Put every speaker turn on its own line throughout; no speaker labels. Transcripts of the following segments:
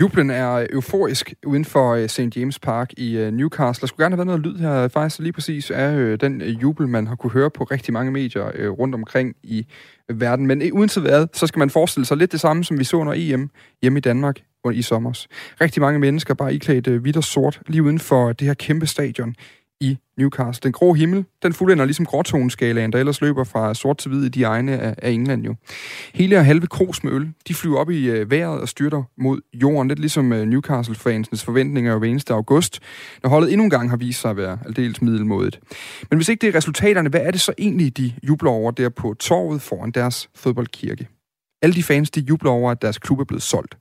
Jublen er øh, euforisk uden for øh, St. James Park i øh, Newcastle. Der skulle gerne have været noget lyd her. Faktisk lige præcis er den jubel, man har kunne høre på rigtig mange medier rundt omkring i verden. Men uanset hvad, så skal man forestille sig lidt det samme, som vi så under EM hjemme i Danmark i sommer. Rigtig mange mennesker bare iklædt hvidt og sort lige uden for det her kæmpe stadion i Newcastle. Den grå himmel, den fuldender ligesom gråtoneskalaen, der ellers løber fra sort til hvid i de egne af, af England jo. Hele og halve kros med øl, de flyver op i øh, vejret og styrter mod jorden, lidt ligesom øh, Newcastle-fansens forventninger hver eneste august, når holdet endnu en gang har vist sig at være aldeles middelmådet. Men hvis ikke det er resultaterne, hvad er det så egentlig, de jubler over der på torvet foran deres fodboldkirke? Alle de fans, de jubler over, at deres klub er blevet solgt.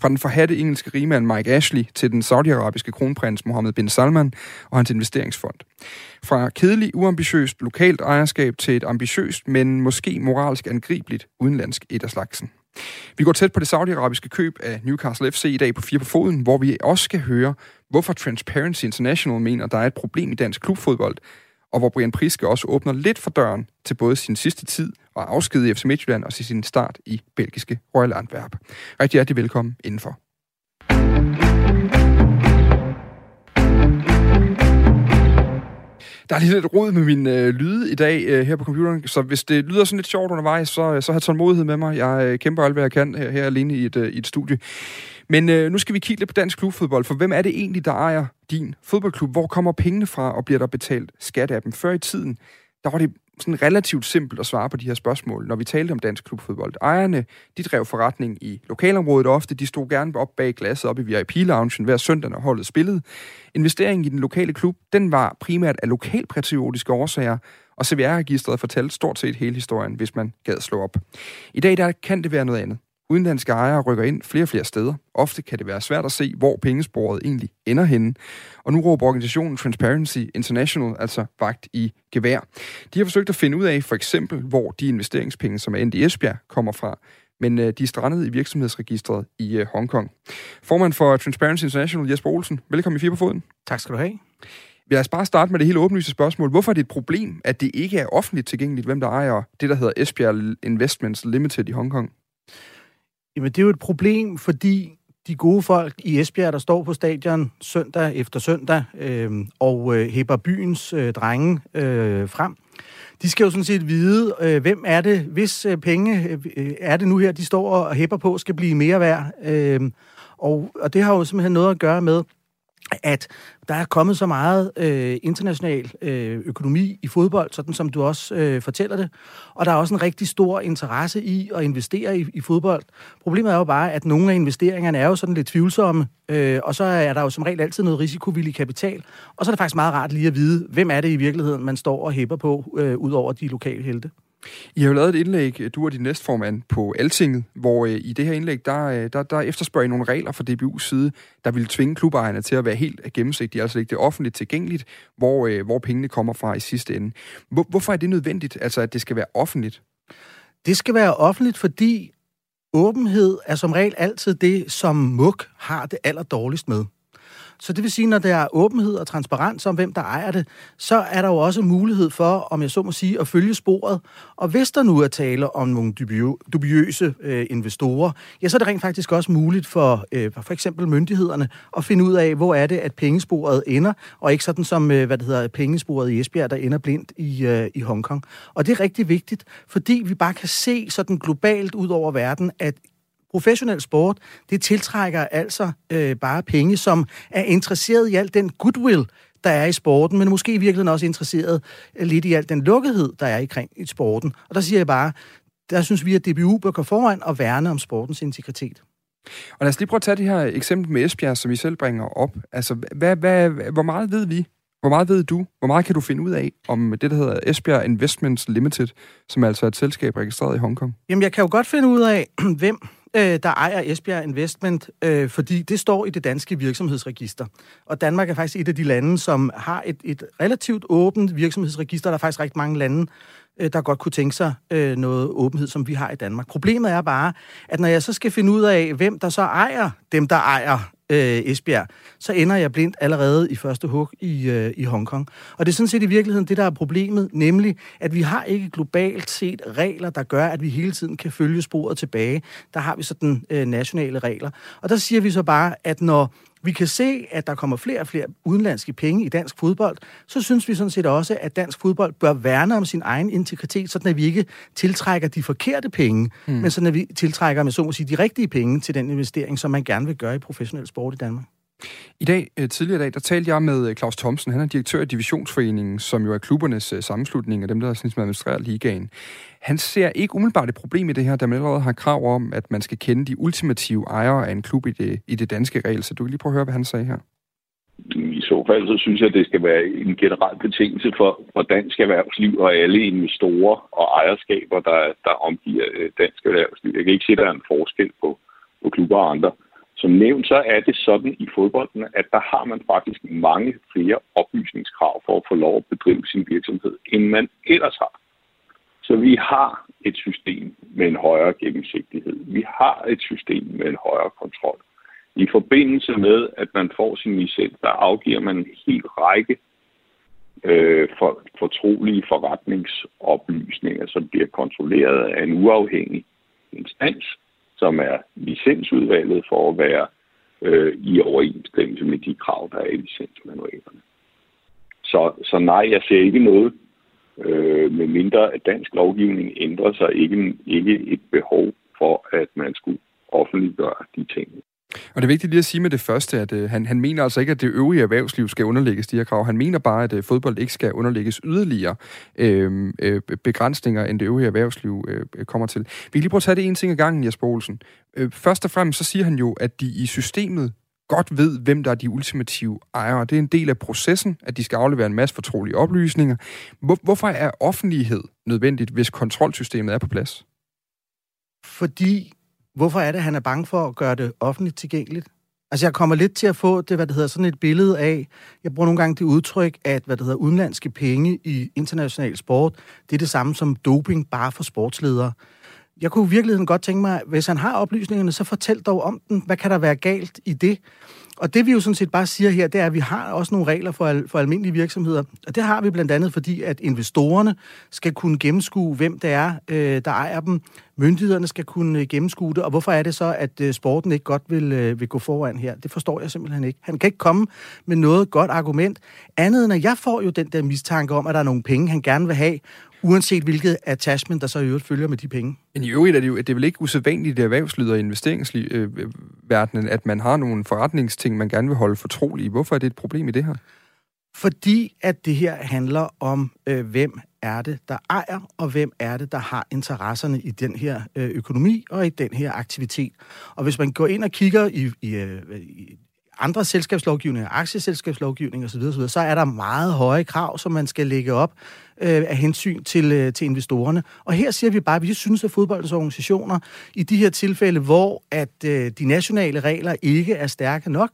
Fra den forhatte engelske rigmand Mike Ashley til den saudiarabiske kronprins Mohammed bin Salman og hans investeringsfond. Fra kedelig, uambitiøst lokalt ejerskab til et ambitiøst, men måske moralsk angribeligt udenlandsk et af slagsen. Vi går tæt på det saudiarabiske køb af Newcastle FC i dag på fire på foden, hvor vi også skal høre, hvorfor Transparency International mener, der er et problem i dansk klubfodbold, og hvor Brian Priske også åbner lidt for døren til både sin sidste tid og afsked i FC Midtjylland og sin start i belgiske Royal Antwerp. Rigtig hjertelig velkommen indenfor. Der er lige lidt rod med min øh, lyde i dag øh, her på computeren, så hvis det lyder sådan lidt sjovt undervejs, så, øh, så har tålmodighed med mig. Jeg øh, kæmper alt, hvad jeg kan her, her alene i et, øh, i et studie. Men øh, nu skal vi kigge lidt på dansk klubfodbold, for hvem er det egentlig, der ejer din fodboldklub? Hvor kommer pengene fra, og bliver der betalt skat af dem? Før i tiden, der var det sådan relativt simpelt at svare på de her spørgsmål, når vi talte om dansk klubfodbold. Ejerne, de drev forretning i lokalområdet ofte. De stod gerne op bag glasset op i VIP-loungen hver søndag, når holdet spillede. Investeringen i den lokale klub, den var primært af lokalpatriotiske årsager, og CVR-registret fortalte stort set hele historien, hvis man gad slå op. I dag der kan det være noget andet. Udenlandske ejere rykker ind flere og flere steder. Ofte kan det være svært at se, hvor pengesporet egentlig ender henne. Og nu råber organisationen Transparency International altså vagt i gevær. De har forsøgt at finde ud af, for eksempel, hvor de investeringspenge, som er endt i Esbjerg, kommer fra men øh, de er strandet i virksomhedsregistret i øh, Hongkong. Formand for Transparency International, Jesper Olsen, velkommen i Fire på Foden.
Tak skal du have.
Lad os bare starte med det helt åbenlyse spørgsmål. Hvorfor er det et problem, at det ikke er offentligt tilgængeligt, hvem der ejer det, der hedder Esbjerg Investments Limited i Hongkong?
Jamen, det er jo et problem, fordi de gode folk i Esbjerg, der står på stadion søndag efter søndag øh, og øh, hæber byens øh, drenge øh, frem, de skal jo sådan set vide, øh, hvem er det, hvis øh, penge øh, er det nu her, de står og hæpper på, skal blive mere værd. Øh, og, og det har jo simpelthen noget at gøre med, at der er kommet så meget øh, international øh, økonomi i fodbold, sådan som du også øh, fortæller det. Og der er også en rigtig stor interesse i at investere i, i fodbold. Problemet er jo bare, at nogle af investeringerne er jo sådan lidt tvivlsomme, øh, og så er der jo som regel altid noget risikovillig kapital. Og så er det faktisk meget rart lige at vide, hvem er det i virkeligheden, man står og hæpper på, øh, ud over de lokale helte.
I har jo lavet et indlæg, du og din næstformand, på Altinget, hvor øh, i det her indlæg, der, øh, der, der efterspørger I nogle regler fra DBU's side, der vil tvinge klubejerne til at være helt gennemsigtige, altså ikke det offentligt tilgængeligt, hvor, øh, hvor pengene kommer fra i sidste ende. Hvor, hvorfor er det nødvendigt, altså at det skal være offentligt?
Det skal være offentligt, fordi åbenhed er som regel altid det, som Muk har det allerdårligst med. Så det vil sige, når der er åbenhed og transparens om, hvem der ejer det, så er der jo også mulighed for, om jeg så må sige, at følge sporet. Og hvis der nu er tale om nogle dubiøse øh, investorer, ja, så er det rent faktisk også muligt for øh, for eksempel myndighederne at finde ud af, hvor er det, at pengesporet ender, og ikke sådan som, øh, hvad det hedder, pengesporet i Esbjerg, der ender blindt i, øh, i Hongkong. Og det er rigtig vigtigt, fordi vi bare kan se sådan globalt ud over verden, at professionel sport, det tiltrækker altså øh, bare penge, som er interesseret i al den goodwill, der er i sporten, men måske i virkeligheden også interesseret øh, lidt i al den lukkethed, der er i, kring, i sporten. Og der siger jeg bare, der synes vi, at DBU bør gå foran og værne om sportens integritet.
Og lad os lige prøve at tage det her eksempel med Esbjerg, som vi selv bringer op. Altså, hvad, hvad, hvor meget ved vi? Hvor meget ved du? Hvor meget kan du finde ud af om det, der hedder Esbjerg Investments Limited, som er altså et selskab registreret i Hongkong?
Jamen, jeg kan jo godt finde ud af, hvem øh, der ejer Esbjerg Investment, øh, fordi det står i det danske virksomhedsregister. Og Danmark er faktisk et af de lande, som har et, et relativt åbent virksomhedsregister. Der er faktisk rigtig mange lande, øh, der godt kunne tænke sig øh, noget åbenhed, som vi har i Danmark. Problemet er bare, at når jeg så skal finde ud af, hvem der så ejer dem, der ejer øh, Esbjerg, så ender jeg blindt allerede i første hug i, øh, i Hongkong. Og det er sådan set i virkeligheden det, der er problemet, nemlig at vi har ikke globalt set regler, der gør, at vi hele tiden kan følge sporet tilbage. Der har vi sådan øh, nationale regler. Og der siger vi så bare, at når vi kan se, at der kommer flere og flere udenlandske penge i dansk fodbold, så synes vi sådan set også, at dansk fodbold bør værne om sin egen integritet, sådan at vi ikke tiltrækker de forkerte penge, mm. men sådan at vi tiltrækker, med så må sige, de rigtige penge til den investering, som man gerne vil gøre i professionel sport i Danmark.
I dag, øh, tidligere i dag, der talte jeg med øh, Claus Thomsen. Han er direktør i Divisionsforeningen, som jo er klubbernes øh, sammenslutning og dem, der sådan, administrerer ligaen. Han ser ikke umiddelbart et problem i det her, da man allerede har krav om, at man skal kende de ultimative ejere af en klub i det, i det danske regel. Så du kan lige prøve at høre, hvad han sagde her.
I så fald, så synes jeg, at det skal være en generel betingelse for, for dansk erhvervsliv og alle investorer og ejerskaber, der, der omgiver dansk erhvervsliv. Jeg kan ikke se, at der er en forskel på, på klubber og andre. Som nævnt, så er det sådan i fodbolden, at der har man faktisk mange flere oplysningskrav for at få lov at bedrive sin virksomhed, end man ellers har. Så vi har et system med en højere gennemsigtighed. Vi har et system med en højere kontrol. I forbindelse med, at man får sin licens, der afgiver man en hel række øh, for, fortrolige forretningsoplysninger, som bliver kontrolleret af en uafhængig instans, som er licensudvalget for at være øh, i overensstemmelse med de krav, der er i licensmanualerne. Så, så nej, jeg ser ikke noget, øh, med mindre at dansk lovgivning ændrer sig, ikke, ikke et behov for, at man skulle offentliggøre de ting.
Og det er vigtigt lige at sige med det første, at øh, han, han mener altså ikke, at det øvrige erhvervsliv skal underlægges de her krav. Han mener bare, at øh, fodbold ikke skal underlægges yderligere øhm, øh, øh, begrænsninger, end det øvrige erhvervsliv øh, kommer til. Vi kan lige prøve at tage det en ting ad gangen, Jesper Olsen. Øh, først og fremmest så siger han jo, at de i systemet godt ved, hvem der er de ultimative ejere. Det er en del af processen, at de skal aflevere en masse fortrolige oplysninger. Hvor, hvorfor er offentlighed nødvendigt, hvis kontrolsystemet er på plads?
Fordi Hvorfor er det, at han er bange for at gøre det offentligt tilgængeligt? Altså, jeg kommer lidt til at få det, hvad det hedder, sådan et billede af, jeg bruger nogle gange det udtryk, at, hvad det hedder, udenlandske penge i international sport, det er det samme som doping, bare for sportsledere. Jeg kunne i virkeligheden godt tænke mig, hvis han har oplysningerne, så fortæl dog om den. Hvad kan der være galt i det? Og det vi jo sådan set bare siger her, det er, at vi har også nogle regler for, al, for almindelige virksomheder. Og det har vi blandt andet, fordi at investorerne skal kunne gennemskue, hvem det er, øh, der ejer dem. Myndighederne skal kunne øh, gennemskue det. Og hvorfor er det så, at øh, sporten ikke godt vil, øh, vil gå foran her? Det forstår jeg simpelthen ikke. Han kan ikke komme med noget godt argument. Andet end, at jeg får jo den der mistanke om, at der er nogle penge, han gerne vil have, uanset hvilket attachment, der så i øvrigt følger med de penge.
Men i øvrigt er det jo det er vel ikke usædvanligt i erhvervslivet og investeringsverdenen, at man har nogle forretningsting, man gerne vil holde fortrolige. Hvorfor er det et problem i det her?
Fordi at det her handler om, øh, hvem er det, der ejer, og hvem er det, der har interesserne i den her øh, økonomi og i den her aktivitet. Og hvis man går ind og kigger i, i, øh, i andre selskabslovgivninger, aktieselskabslovgivning osv., osv., så er der meget høje krav, som man skal lægge op øh, af hensyn til, øh, til investorerne. Og her siger vi bare, at vi synes, at fodboldens organisationer i de her tilfælde, hvor at øh, de nationale regler ikke er stærke nok,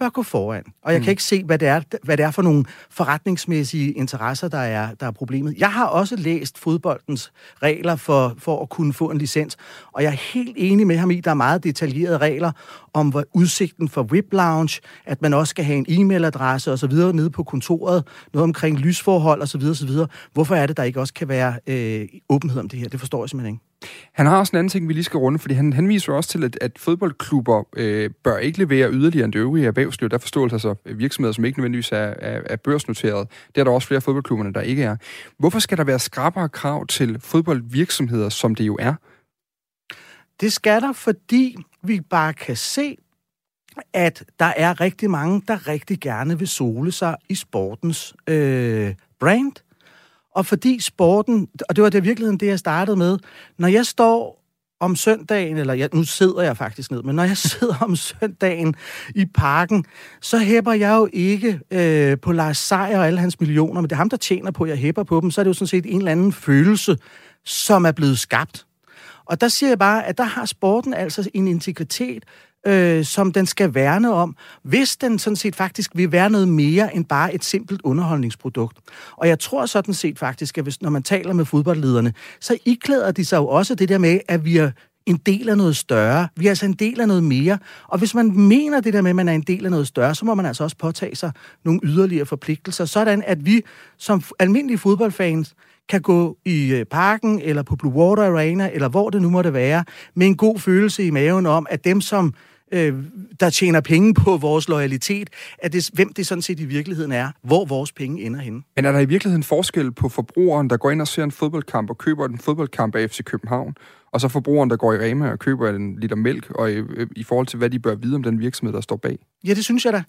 bør gå foran. Og jeg mm. kan ikke se, hvad det, er, hvad det er for nogle forretningsmæssige interesser, der er, der er problemet. Jeg har også læst fodboldens regler for, for at kunne få en licens, og jeg er helt enig med ham i, der er meget detaljerede regler om hvad udsigten for VIP Lounge, at man også skal have en e-mailadresse osv. nede på kontoret, noget omkring lysforhold osv. osv. Hvorfor er det, der ikke også kan være øh, åbenhed om det her? Det forstår jeg simpelthen ikke.
Han har også en anden ting, vi lige skal runde, fordi han, han viser også til, at, at fodboldklubber øh, bør ikke levere yderligere end det øvrige erhvervsliv. Der forståelse altså øh, virksomheder, som ikke nødvendigvis er, er, er børsnoteret. Det er der også flere fodboldklubberne, der ikke er. Hvorfor skal der være skrappere krav til fodboldvirksomheder, som det jo er?
Det skal der, fordi vi bare kan se, at der er rigtig mange, der rigtig gerne vil sole sig i sportens øh, brand. Og fordi sporten, og det var det virkeligheden det, jeg startede med, når jeg står om søndagen, eller jeg, nu sidder jeg faktisk ned, men når jeg sidder om søndagen i parken, så hæpper jeg jo ikke øh, på Lars Seier og alle hans millioner, men det er ham, der tjener på, at jeg hæpper på dem, så er det jo sådan set en eller anden følelse, som er blevet skabt. Og der siger jeg bare, at der har sporten altså en integritet, øh, som den skal værne om, hvis den sådan set faktisk vil være noget mere end bare et simpelt underholdningsprodukt. Og jeg tror sådan set faktisk, at hvis, når man taler med fodboldlederne, så iklæder de sig jo også det der med, at vi er en del af noget større. Vi er altså en del af noget mere. Og hvis man mener det der med, at man er en del af noget større, så må man altså også påtage sig nogle yderligere forpligtelser, sådan at vi som almindelige fodboldfans kan gå i øh, parken eller på Blue Water Arena, eller hvor det nu måtte være, med en god følelse i maven om, at dem, som øh, der tjener penge på vores loyalitet, at det, hvem det sådan set i virkeligheden er, hvor vores penge ender henne.
Men er der i virkeligheden forskel på forbrugeren, der går ind og ser en fodboldkamp og køber en fodboldkamp af FC København, og så forbrugeren, der går i Rema og køber en liter mælk, og i, i forhold til, hvad de bør vide om den virksomhed, der står bag?
Ja, det synes jeg da.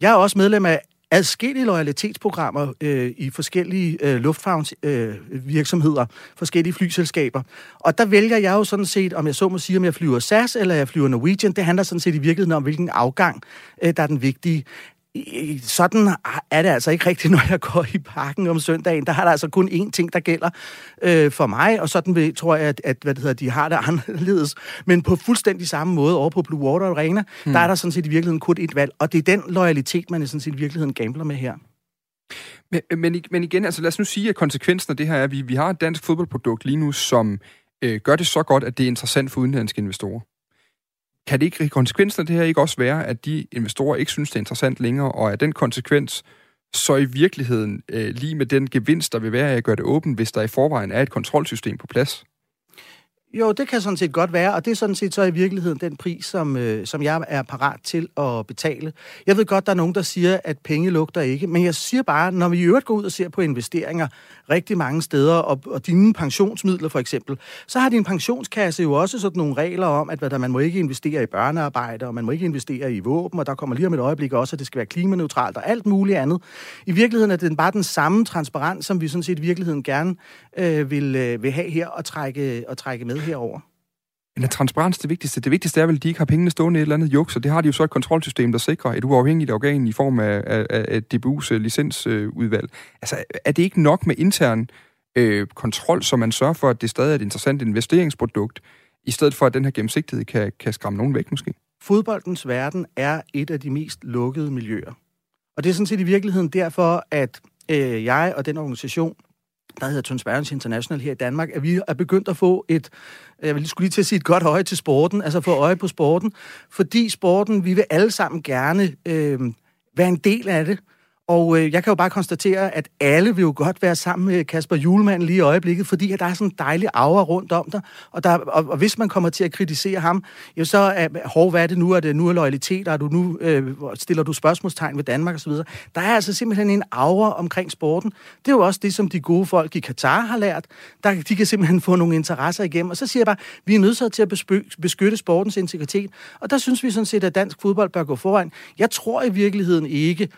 Jeg er også medlem af adskillige loyalitetsprogrammer øh, i forskellige øh, luftfartsvirksomheder, øh, forskellige flyselskaber. Og der vælger jeg jo sådan set, om jeg så må sige, om jeg flyver SAS eller jeg flyver Norwegian. Det handler sådan set i virkeligheden om, hvilken afgang, øh, der er den vigtige sådan er det altså ikke rigtigt, når jeg går i parken om søndagen. Der har der altså kun én ting, der gælder øh, for mig, og sådan vil, tror jeg, at, at hvad det hedder, de har det anderledes. Men på fuldstændig samme måde over på Blue Water Arena, hmm. der er der sådan set i virkeligheden kun et valg, og det er den loyalitet, man sådan set i virkeligheden gambler med her.
Men, men, men igen, altså lad os nu sige, at konsekvensen af det her er, at vi, vi har et dansk fodboldprodukt lige nu, som øh, gør det så godt, at det er interessant for udenlandske investorer kan det ikke, konsekvensen af det her ikke også være, at de investorer ikke synes, det er interessant længere, og at den konsekvens så i virkeligheden øh, lige med den gevinst, der vil være af at gøre det åbent, hvis der i forvejen er et kontrolsystem på plads?
Jo, det kan sådan set godt være, og det er sådan set så i virkeligheden den pris, som, øh, som jeg er parat til at betale. Jeg ved godt, der er nogen, der siger, at penge lugter ikke, men jeg siger bare, når vi i øvrigt går ud og ser på investeringer rigtig mange steder, og, og dine pensionsmidler for eksempel, så har din pensionskasse jo også sådan nogle regler om, at hvad der, man må ikke investere i børnearbejde, og man må ikke investere i våben, og der kommer lige om et øjeblik også, at det skal være klimaneutralt og alt muligt andet. I virkeligheden er det bare den samme transparens, som vi sådan set i virkeligheden gerne øh, vil, øh, vil have her og trække, og trække med herover.
Men er transparens det vigtigste? Det vigtigste er vel, at de ikke har pengene stående i et eller andet juks, og det har de jo så et kontrolsystem, der sikrer et uafhængigt organ i form af, af, af DBU's øh, licensudvalg. Altså, er det ikke nok med intern øh, kontrol, så man sørger for, at det stadig er et interessant investeringsprodukt, i stedet for, at den her gennemsigtighed kan, kan skræmme nogen væk måske?
Fodboldens verden er et af de mest lukkede miljøer. Og det er sådan set i virkeligheden derfor, at øh, jeg og den organisation, der hedder Transparency International her i Danmark, at vi er begyndt at få et, jeg vil skulle lige til at sige et godt øje til sporten, altså få øje på sporten, fordi sporten, vi vil alle sammen gerne øh, være en del af det, og øh, jeg kan jo bare konstatere, at alle vil jo godt være sammen med Kasper Julemand lige i øjeblikket, fordi at der er sådan en dejlig aura rundt om dig. Og, der, og, og hvis man kommer til at kritisere ham, jo så er, hov, hvad er det nu? Er det nu er loyalitet? Er du nu, øh, stiller du spørgsmålstegn ved Danmark osv.? Der er altså simpelthen en aura omkring sporten. Det er jo også det, som de gode folk i Katar har lært. Der, de kan simpelthen få nogle interesser igennem. Og så siger jeg bare, vi er nødt til at beskytte sportens integritet. Og der synes vi sådan set, at dansk fodbold bør gå foran. Jeg tror i virkeligheden ikke,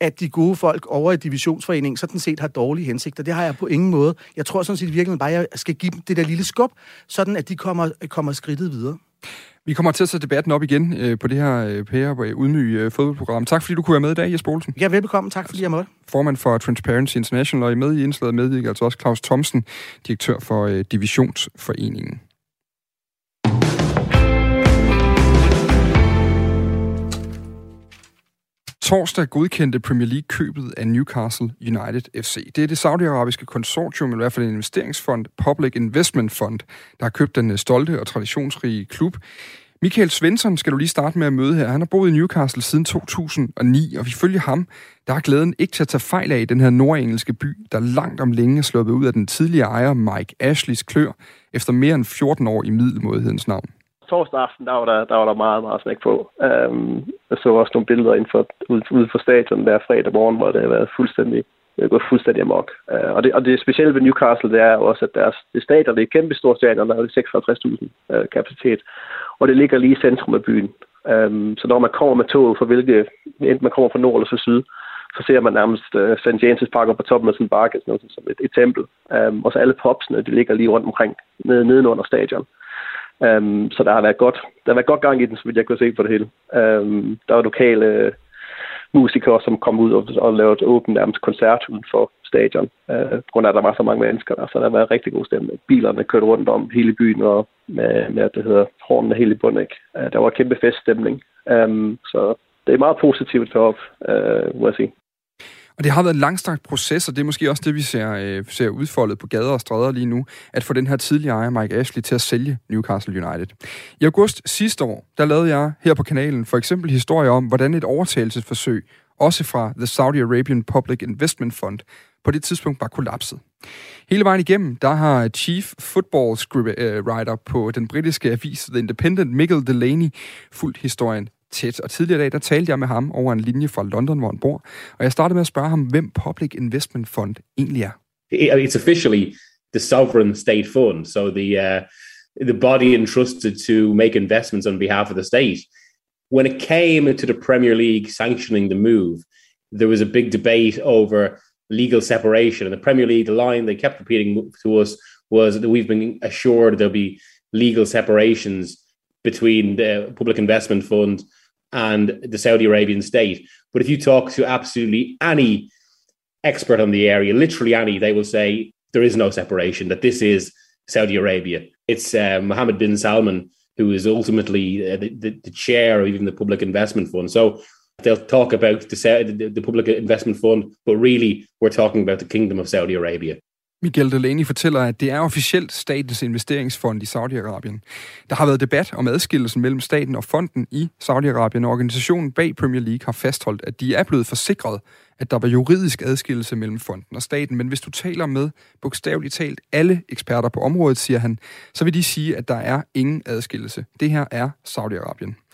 at de gode folk over i divisionsforeningen sådan set har dårlige hensigter. Det har jeg på ingen måde. Jeg tror sådan set virkelig bare, at jeg skal give dem det der lille skub, sådan at de kommer, kommer skridtet videre.
Vi kommer til at sætte debatten op igen øh, på det her øh, pære øh, udmyge øh, fodboldprogram. Tak fordi du kunne være med i dag, Jesper Olsen.
Ja, velbekomme. Tak fordi jeg måtte.
Formand for Transparency International, og i med i indslaget medvirker altså også Claus Thomsen, direktør for øh, Divisionsforeningen. Torsdag godkendte Premier League købet af Newcastle United FC. Det er det saudiarabiske konsortium, eller i hvert fald en investeringsfond, Public Investment Fund, der har købt den øh, stolte og traditionsrige klub. Michael Svensson skal du lige starte med at møde her. Han har boet i Newcastle siden 2009, og vi følger ham, der er glæden ikke til at tage fejl af i den her nordengelske by, der langt om længe er sluppet ud af den tidligere ejer Mike Ashleys klør, efter mere end 14 år i middelmådighedens navn
torsdag aften, der var der, der, var der meget, meget smæk på. Øhm, jeg så også nogle billeder inden for, ude, ude for stadion der fredag morgen, hvor det har været fuldstændig det gået fuldstændig amok. Øh, og, det, og det specielle ved Newcastle, det er jo også, at deres, det stadion, det er kæmpe stort stadion, der er 56.000 øh, kapacitet, og det ligger lige i centrum af byen. Øhm, så når man kommer med toget, for hvilke, enten man kommer fra nord eller fra syd, så ser man nærmest øh, St. James' Park på toppen af sådan en bakke, sådan noget, som et, et tempel. Øhm, og så alle popsene, de ligger lige rundt omkring, nede, nedenunder stadion. Um, så der har været godt, der har været godt gang i den, så vidt jeg kunne se på det hele. Um, der var lokale øh, musikere, som kom ud og, og lavede åben nærmest koncert uden for stadion, uh, på grund af, at der var så mange mennesker der, så der var været rigtig god stemning. Bilerne kørte rundt om hele byen, og med, med det hedder hornene hele i bunden, ikke? Uh, der var kæmpe feststemning. Um, så det er meget positivt op, uh, må jeg sige.
Og det har været en langstrakt proces, og det er måske også det, vi ser, øh, ser udfoldet på gader og stræder lige nu, at få den her tidligere ejer, Mike Ashley, til at sælge Newcastle United. I august sidste år, der lavede jeg her på kanalen for eksempel historie om, hvordan et overtagelsesforsøg, også fra The Saudi Arabian Public Investment Fund, på det tidspunkt var kollapset. Hele vejen igennem, der har Chief Football øh, Writer på den britiske avis The Independent, Michael Delaney, fuldt historien tæt. Og tidligere i dag, der talte jeg med ham over en linje fra London, hvor han bor. Og jeg startede med at spørge ham, hvem Public Investment Fund egentlig er.
It's officially the sovereign state fund, so the uh, the body entrusted to make investments on behalf of the state. When it came to the Premier League sanctioning the move, there was a big debate over legal separation. And the Premier League, the line they kept repeating to us was that we've been assured there'll be legal separations between the Public Investment Fund and the Saudi Arabian state. But if you talk to absolutely any expert on the area, literally any, they will say there is no separation, that this is Saudi Arabia. It's uh, Mohammed bin Salman who is ultimately uh, the, the, the, chair of even the Public Investment Fund. So they'll talk about the, the, the Public Investment Fund, but really we're talking about the Kingdom of Saudi Arabia.
Miguel Delaney fortæller, at det er officielt statens investeringsfond i Saudi-Arabien. Der har været debat om adskillelsen mellem staten og fonden i Saudi-Arabien, og organisationen bag Premier League har fastholdt, at de er blevet forsikret at der var juridisk adskillelse mellem fonden og staten, men hvis du taler med bogstaveligt talt alle eksperter på området, siger han, så vil de sige, at der er ingen adskillelse. Det her er Saudi-Arabien.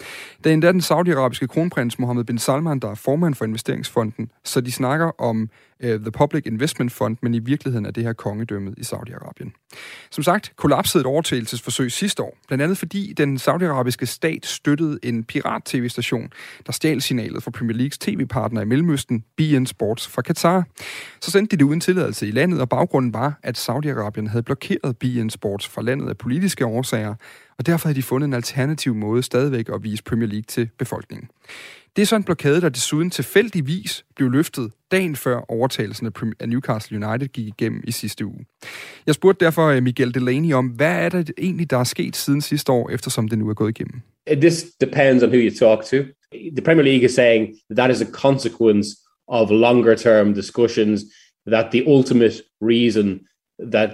Det er endda den saudiarabiske kronprins Mohammed bin Salman, der er formand for investeringsfonden, så de snakker om uh, The Public Investment Fund, men i virkeligheden er det her kongedømmet i Saudi-Arabien. Som sagt, kollapsede et overtagelsesforsøg sidste år, blandt andet fordi den saudiarabiske stat støttede en pirat-tv-station, der stjal signalet fra Premier Leagues tv-partner i Mellemøsten, BN Sports fra Katar. Så sendte de det uden tilladelse i landet, og baggrunden var, at Saudi-Arabien havde blokeret BN Sports fra landet af politiske årsager, og derfor havde de fundet en alternativ måde stadigvæk at vise Premier League til befolkningen. Det er så en blokade, der desuden tilfældigvis blev løftet dagen før overtagelsen af Newcastle United gik igennem i sidste uge. Jeg spurgte derfor øh, Miguel Delaney om, hvad er det egentlig, der er sket siden sidste år, eftersom det nu er gået igennem?
Uh, this depends on who you talk to. The Premier League is saying that that is a consequence of longer term discussions, that the ultimate reason that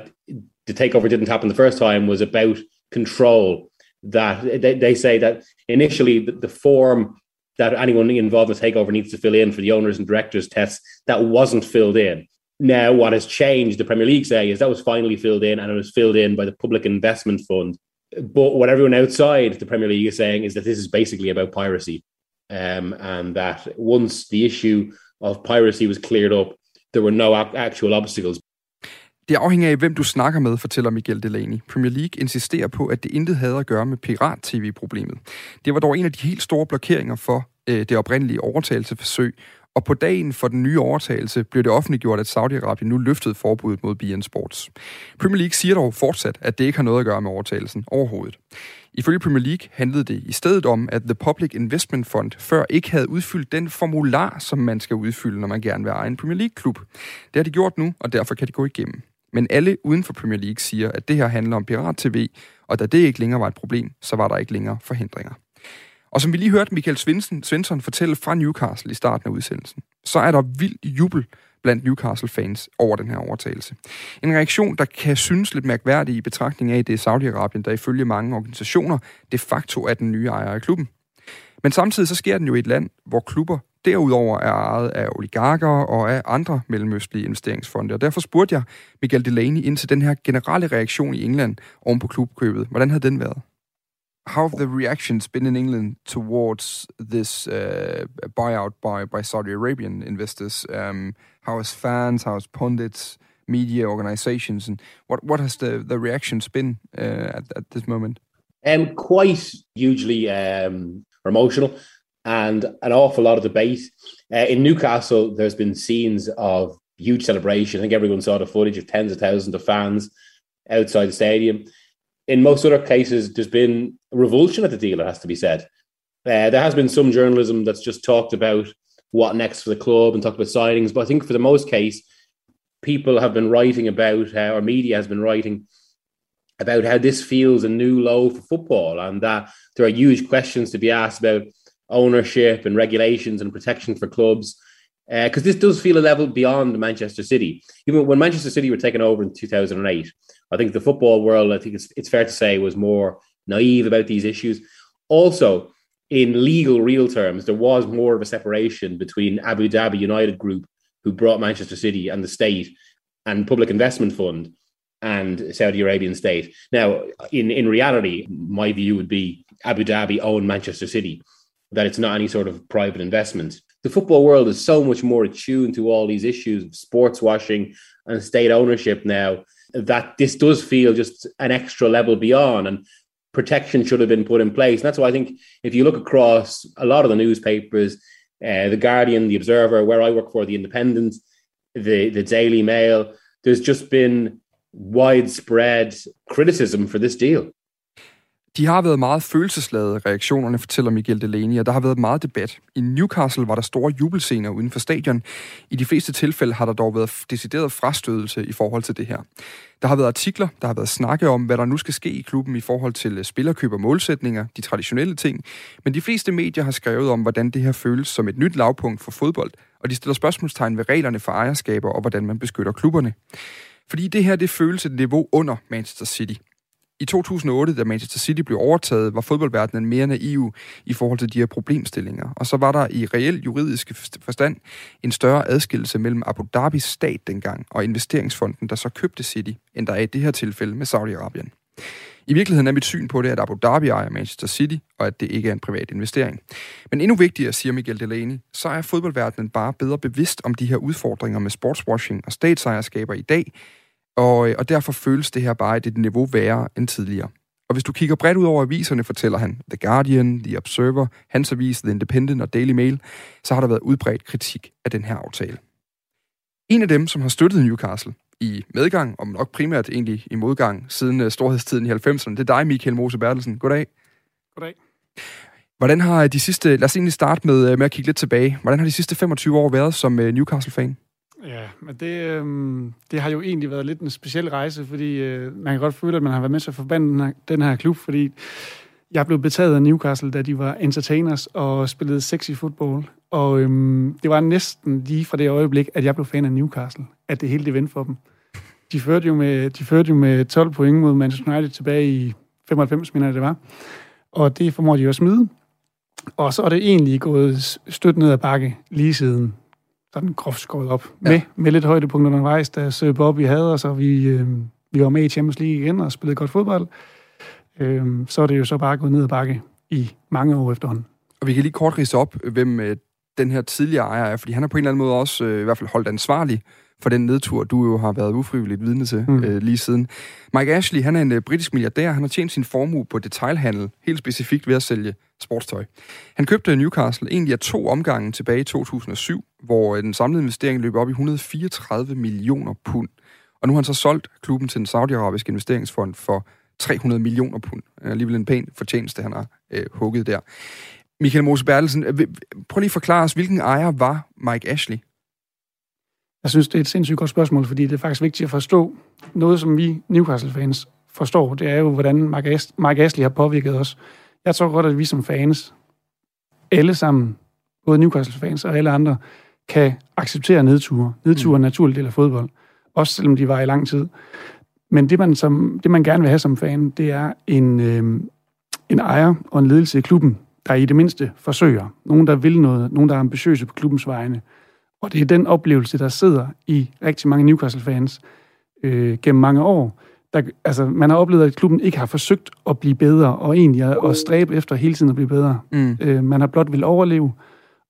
the takeover didn't happen the first time was about control. That they, they say that initially the, the form that anyone involved in the takeover needs to fill in for the owners and directors tests that wasn't filled in. Now, what has changed, the Premier League say, is that was finally filled in and it was filled in by the Public Investment Fund. But what everyone outside the Premier League is saying is that this is basically about piracy. Um, and that once the issue of piracy was cleared up, there were no actual obstacles.
Det afhænger af, hvem du snakker med, fortæller Miguel Delaney. Premier League insisterer på, at det intet havde at gøre med pirat-tv-problemet. Det var dog en af de helt store blokeringer for øh, det oprindelige overtagelseforsøg, og på dagen for den nye overtagelse blev det offentliggjort, at Saudi-Arabien nu løftede forbuddet mod BN Sports. Premier League siger dog fortsat, at det ikke har noget at gøre med overtagelsen overhovedet. Ifølge Premier League handlede det i stedet om, at The Public Investment Fund før ikke havde udfyldt den formular, som man skal udfylde, når man gerne vil eje en Premier League-klub. Det har de gjort nu, og derfor kan de gå igennem. Men alle uden for Premier League siger, at det her handler om pirat-tv, og da det ikke længere var et problem, så var der ikke længere forhindringer. Og som vi lige hørte Michael Svensson, Svensson fortælle fra Newcastle i starten af udsendelsen, så er der vild jubel blandt Newcastle-fans over den her overtagelse. En reaktion, der kan synes lidt mærkværdig i betragtning af, at det er Saudi-Arabien, der ifølge mange organisationer de facto er den nye ejer af klubben. Men samtidig så sker den jo i et land, hvor klubber derudover er ejet af oligarker og af andre mellemøstlige investeringsfonde. Og derfor spurgte jeg Michael Delaney ind til den her generelle reaktion i England oven på klubkøbet. Hvordan havde den været? How have the reactions been in England towards this uh, buyout by, by Saudi Arabian investors? Um, how has fans, how has pundits, media organizations, and what, what has the, the reactions been uh, at, at this moment?
Um, quite hugely um, emotional and an awful lot of debate. Uh, in Newcastle, there's been scenes of huge celebration. I think everyone saw the footage of tens of thousands of fans outside the stadium. In most other cases, there's been revulsion at the deal, it has to be said. Uh, there has been some journalism that's just talked about what next for the club and talked about signings, but I think for the most case, people have been writing about, uh, or media has been writing about how this feels a new low for football and that there are huge questions to be asked about ownership and regulations and protection for clubs. because uh, this does feel a level beyond Manchester City. Even when Manchester City were taken over in 2008, I think the football world, I think it's, it's fair to say, was more naive about these issues. Also, in legal, real terms, there was more of a separation between Abu Dhabi United Group, who brought Manchester City, and the state and Public Investment Fund and Saudi Arabian state. Now, in, in reality, my view would be Abu Dhabi own Manchester City, that it's not any sort of private investment the football world is so much more attuned to all these issues of sports washing and state ownership now that this does feel just an extra level beyond and protection should have been put in place. And that's why I think if you look across a lot of the newspapers, uh, the Guardian, the Observer, where I work for, the Independent, the the Daily Mail, there's just been widespread criticism for this deal.
De har været meget følelsesladede, reaktionerne, fortæller Miguel Delaney, og der har været meget debat. I Newcastle var der store jubelscener uden for stadion. I de fleste tilfælde har der dog været decideret frastødelse i forhold til det her. Der har været artikler, der har været snakke om, hvad der nu skal ske i klubben i forhold til øh, spillerkøb og målsætninger, de traditionelle ting. Men de fleste medier har skrevet om, hvordan det her føles som et nyt lavpunkt for fodbold, og de stiller spørgsmålstegn ved reglerne for ejerskaber og hvordan man beskytter klubberne. Fordi det her, det føles et niveau under Manchester City. I 2008, da Manchester City blev overtaget, var fodboldverdenen mere naiv i forhold til de her problemstillinger. Og så var der i reel juridisk forstand en større adskillelse mellem Abu Dhabis stat dengang og investeringsfonden, der så købte City, end der er i det her tilfælde med Saudi-Arabien. I virkeligheden er mit syn på det, at Abu Dhabi ejer Manchester City, og at det ikke er en privat investering. Men endnu vigtigere, siger Miguel Delaney, så er fodboldverdenen bare bedre bevidst om de her udfordringer med sportswashing og statsejerskaber i dag, og, øh, og derfor føles det her bare et niveau værre end tidligere. Og hvis du kigger bredt ud over aviserne, fortæller han The Guardian, The Observer, hans avis, The Independent og Daily Mail, så har der været udbredt kritik af den her aftale. En af dem, som har støttet Newcastle i medgang, og nok primært egentlig i modgang, siden uh, storhedstiden i 90'erne, det er dig, Michael Mose Bertelsen. Goddag.
Goddag.
Hvordan har de sidste, lad os egentlig starte med, øh, med at kigge lidt tilbage. Hvordan har de sidste 25 år været som Newcastle-fan?
Ja, men det, øh, det har jo egentlig været lidt en speciel rejse, fordi øh, man kan godt føle, at man har været med til at forbande den her, den her klub, fordi jeg blev betaget af Newcastle, da de var entertainers og spillede sexy fodbold. Og øhm, det var næsten lige fra det øjeblik, at jeg blev fan af Newcastle, at det hele det vendte for dem. De førte jo med, de førte jo med 12 point mod Manchester United tilbage i 95, mener det var. Og det formår de jo at smide. Og så er det egentlig gået stødt ned ad bakke lige siden sådan groft skåret op. Ja. Med, med lidt højdepunkter undervejs, da Sir Bobby havde os, og vi, øh, vi var med i Champions League igen og spillede godt fodbold. Øh, så er det jo så bare gået ned ad bakke i mange år efterhånden.
Og vi kan lige kort rise op, hvem øh, den her tidligere ejer er, fordi han har på en eller anden måde også øh, i hvert fald holdt ansvarlig for den nedtur, du jo har været ufrivilligt vidne til mm. øh, lige siden. Mike Ashley, han er en øh, britisk milliardær. Han har tjent sin formue på detailhandel, helt specifikt ved at sælge sportstøj. Han købte Newcastle egentlig af to omgange tilbage i 2007, hvor øh, den samlede investering løb op i 134 millioner pund. Og nu har han så solgt klubben til den saudiarabiske investeringsfond for 300 millioner pund. Alligevel en pæn fortjeneste, han har øh, hugget der. Michael Mose Bertelsen, prøv lige at forklare os, hvilken ejer var Mike Ashley?
Jeg synes, det er et sindssygt godt spørgsmål, fordi det er faktisk vigtigt at forstå noget, som vi Newcastle-fans forstår. Det er jo, hvordan Mike Ashley har påvirket os. Jeg tror godt, at vi som fans, alle sammen, både Newcastle-fans og alle andre, kan acceptere nedture. Nedture er en naturlig del af fodbold, også selvom de var i lang tid. Men det man, som, det, man gerne vil have som fan, det er en, øh, en ejer og en ledelse i klubben, der i det mindste forsøger. Nogen, der vil noget. Nogen, der er ambitiøse på klubbens vegne. Og det er den oplevelse, der sidder i rigtig mange Newcastle-fans øh, gennem mange år. Der, altså, man har oplevet, at klubben ikke har forsøgt at blive bedre, og egentlig at, at stræbe efter hele tiden at blive bedre. Mm. Øh, man har blot vil overleve,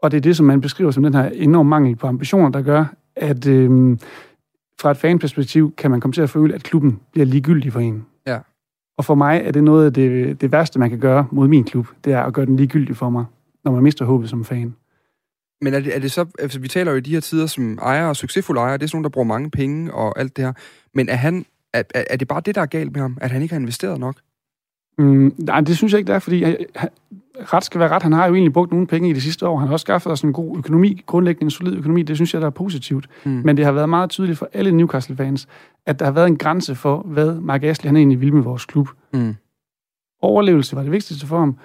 og det er det, som man beskriver som den her enorme mangel på ambitioner, der gør, at øh, fra et fanperspektiv kan man komme til at føle, at klubben bliver ligegyldig for en.
Ja.
Og for mig er det noget af det, det værste, man kan gøre mod min klub, det er at gøre den ligegyldig for mig, når man mister håbet som fan.
Men er det, er det så, altså vi taler jo i de her tider som ejere og succesfulde ejere, det er sådan nogen, der bruger mange penge og alt det her. Men er, han, er, er det bare det, der er galt med ham? At han ikke har investeret nok?
Mm, nej, det synes jeg ikke, det er, fordi han, ret skal være ret. Han har jo egentlig brugt nogle penge i de sidste år. Han har også skaffet os en god økonomi, grundlæggende en solid økonomi. Det synes jeg, der er positivt. Mm. Men det har været meget tydeligt for alle Newcastle-fans, at der har været en grænse for, hvad Mark Ashley han egentlig vil med vores klub. Mm. Overlevelse var det vigtigste for ham.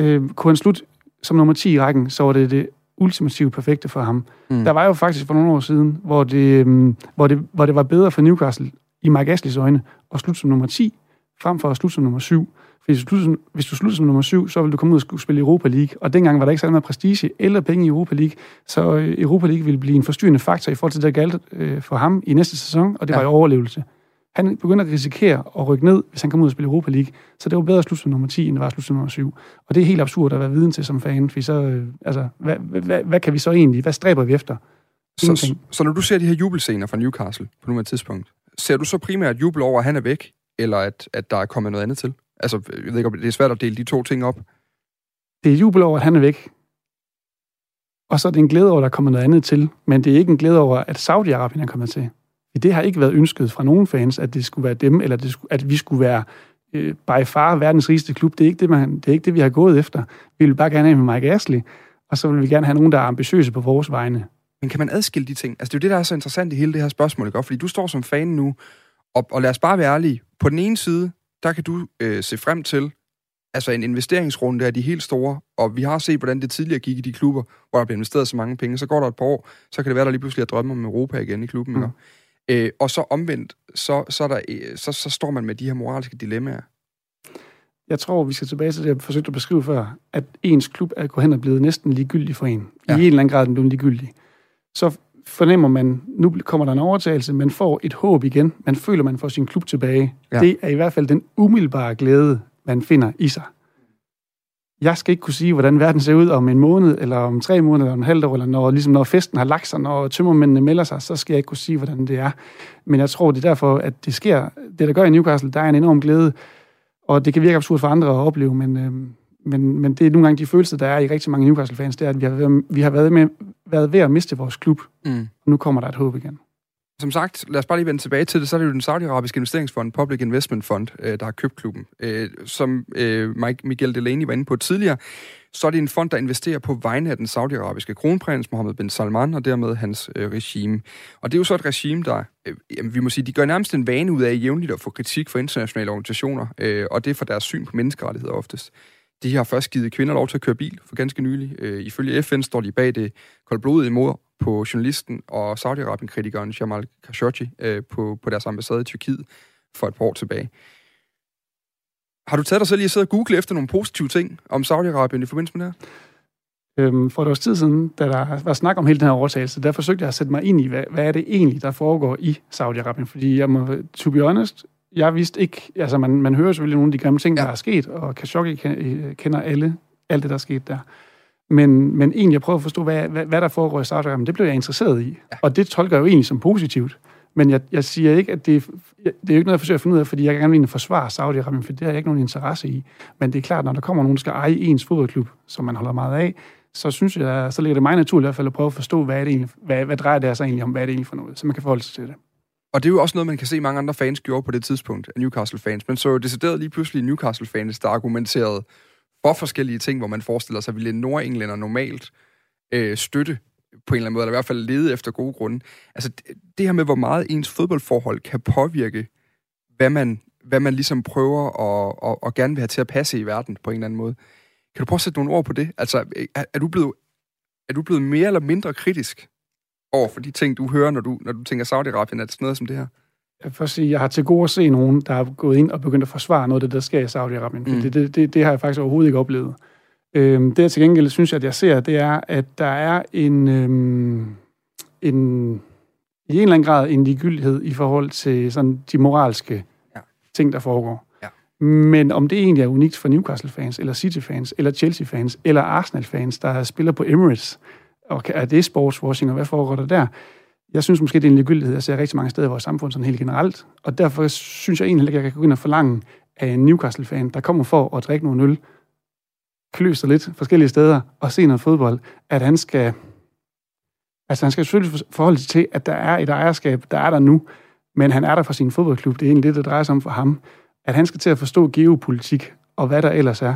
Øh, kunne han slutte som nummer 10 i rækken, så var det det ultimativt perfekte for ham. Mm. Der var jo faktisk for nogle år siden, hvor det, øhm, hvor det, hvor det var bedre for Newcastle i Mike Asleys øjne at slutte som nummer 10, frem for at slutte som nummer 7. Hvis du, slutter, hvis du slutter som nummer 7, så vil du komme ud og skulle spille Europa League. Og dengang var der ikke særlig meget prestige eller penge i Europa League, så øh, Europa League ville blive en forstyrrende faktor i forhold til det, der galt øh, for ham i næste sæson, og det ja. var i overlevelse. Han begynder at risikere at rykke ned, hvis han kommer ud og spille Europa League. Så det var bedre at slutte som nummer 10, end det var at slutte som nummer 7. Og det er helt absurd at være viden til som fan, for så, øh, altså, hvad, hvad, hvad, kan vi så egentlig, hvad stræber vi efter?
Så, så når du ser de her jubelscener fra Newcastle på nuværende tidspunkt, ser du så primært jubel over, at han er væk, eller at, at der er kommet noget andet til? Altså, jeg ved ikke, det er svært at dele de to ting op.
Det er jubel over, at han er væk. Og så er det en glæde over, at der er kommet noget andet til. Men det er ikke en glæde over, at Saudi-Arabien er kommet til. Det har ikke været ønsket fra nogen fans, at det skulle være dem, eller det skulle, at vi skulle være øh, by far verdens rigeste klub. Det er, ikke det, man, det er ikke det, vi har gået efter. Vi vil bare gerne have med Mike Ashley, og så vil vi gerne have nogen, der er ambitiøse på vores vegne.
Men kan man adskille de ting? Altså, det er jo det, der er så interessant i hele det her spørgsmål, ikke? Fordi du står som fan nu, og, og lad os bare være ærlige. På den ene side, der kan du øh, se frem til altså en investeringsrunde af de helt store, og vi har set, hvordan det tidligere gik i de klubber, hvor der blev investeret så mange penge. Så går der et par år, så kan det være, der lige pludselig er drømme om Europa igen i klubben. Mm. Ikke? Øh, og så omvendt, så, så, er der, øh, så, så står man med de her moralske dilemmaer.
Jeg tror, vi skal tilbage til det, jeg forsøgte at beskrive før, at ens klub er gået hen og blevet næsten ligegyldig for en. Ja. I en eller anden grad er den blevet ligegyldig. Så fornemmer man, nu kommer der en overtagelse, man får et håb igen, man føler, man får sin klub tilbage. Ja. Det er i hvert fald den umiddelbare glæde, man finder i sig. Jeg skal ikke kunne sige, hvordan verden ser ud om en måned, eller om tre måneder, eller om en halvt år, eller når, ligesom når festen har lagt sig, når tømmermændene melder sig, så skal jeg ikke kunne sige, hvordan det er. Men jeg tror, det er derfor, at det sker. Det, der gør i Newcastle, der er en enorm glæde, og det kan virke absurd for andre at opleve, men, øh, men, men det er nogle gange de følelser, der er i rigtig mange Newcastle-fans, det er, at vi har, været, vi har været, med, været ved at miste vores klub, mm. og nu kommer der et håb igen.
Som sagt, lad os bare lige vende tilbage til det, så er det jo den saudiarabiske investeringsfond, Public Investment Fund, øh, der har købt klubben. Øh, som øh, Mike Miguel Delaney var inde på tidligere, så er det en fond, der investerer på vegne af den saudiarabiske kronprins Mohammed bin Salman, og dermed hans regime. Og det er jo så et regime, der, jamen, vi må sige, de gør nærmest en vane ud af jævnligt at få kritik for internationale organisationer, og det er for deres syn på menneskerettigheder oftest. De har først givet kvinder lov til at køre bil for ganske nylig. Øh, ifølge FN står de bag det koldblodige mor på journalisten og Saudi-Arabien-kritikeren Jamal Khashoggi øh, på, på deres ambassade i Tyrkiet for et par år tilbage. Har du taget dig selv i at sidde og google efter nogle positive ting om Saudi-Arabien i forbindelse med det her?
Øhm, for et års tid siden, da der var snak om hele den her overtagelse, der forsøgte jeg at sætte mig ind i, hvad, hvad er det egentlig, der foregår i Saudi-Arabien. Fordi jeg må, to be honest, jeg vidste ikke, altså man, man hører selvfølgelig nogle af de gamle ting, ja. der er sket, og Khashoggi kender alle, alt det, der er sket der. Men, men egentlig at prøve at forstå, hvad, hvad, hvad der foregår i Saudi-Arabien, det blev jeg interesseret i. Ja. Og det tolker jeg jo egentlig som positivt. Men jeg, jeg siger ikke, at det, det er jo ikke noget, jeg forsøger at finde ud af, fordi jeg gerne vil forsvare Saudi-Arabien, for det har jeg ikke nogen interesse i. Men det er klart, når der kommer nogen, der skal eje ens fodboldklub, som man holder meget af, så synes jeg, så ligger det mig naturligt i hvert fald at prøve at forstå, hvad, er det egentlig, hvad, hvad drejer det sig egentlig om, hvad er det egentlig for noget, så man kan forholde sig til det.
Og det er jo også noget, man kan se mange andre fans gjorde på det tidspunkt af Newcastle-fans. Men så jo decideret lige pludselig Newcastle-fans, der argumenterede for forskellige ting, hvor man forestiller sig, at ville en nordenglænder normalt øh, støtte på en eller anden måde, eller i hvert fald lede efter gode grunde. Altså det her med, hvor meget ens fodboldforhold kan påvirke, hvad man, hvad man ligesom prøver at, at, og gerne vil have til at passe i verden på en eller anden måde. Kan du prøve at sætte nogle ord på det? Altså, er, er, du, blevet, er du blevet mere eller mindre kritisk over for de ting, du hører, når du, når du tænker Saudi-Arabien? Er det sådan noget som det her?
Jeg vil sige, jeg har til gode at se nogen, der har gået ind og begyndt at forsvare noget af det, der sker i Saudi-Arabien. Mm. Det, det, det, det har jeg faktisk overhovedet ikke oplevet. Øhm, det jeg til gengæld synes, at jeg ser, det er, at der er en, øhm, en i en eller anden grad en ligegyldighed i forhold til sådan de moralske ja. ting, der foregår. Ja. Men om det egentlig er unikt for Newcastle-fans, eller City-fans, eller Chelsea-fans, eller Arsenal-fans, der spiller på Emirates, og er det sportswashing, og hvad foregår der der? Jeg synes måske, det er en ligegyldighed, jeg ser rigtig mange steder i vores samfund sådan helt generelt, og derfor synes jeg egentlig ikke, at jeg kan gå ind og forlange af en Newcastle-fan, der kommer for at drikke nogle øl, kløse lidt forskellige steder og se noget fodbold, at han skal... Altså, han skal selvfølgelig forholde sig til, at der er et ejerskab, der er der nu, men han er der for sin fodboldklub. Det er egentlig det, der drejer sig om for ham. At han skal til at forstå geopolitik og hvad der ellers er,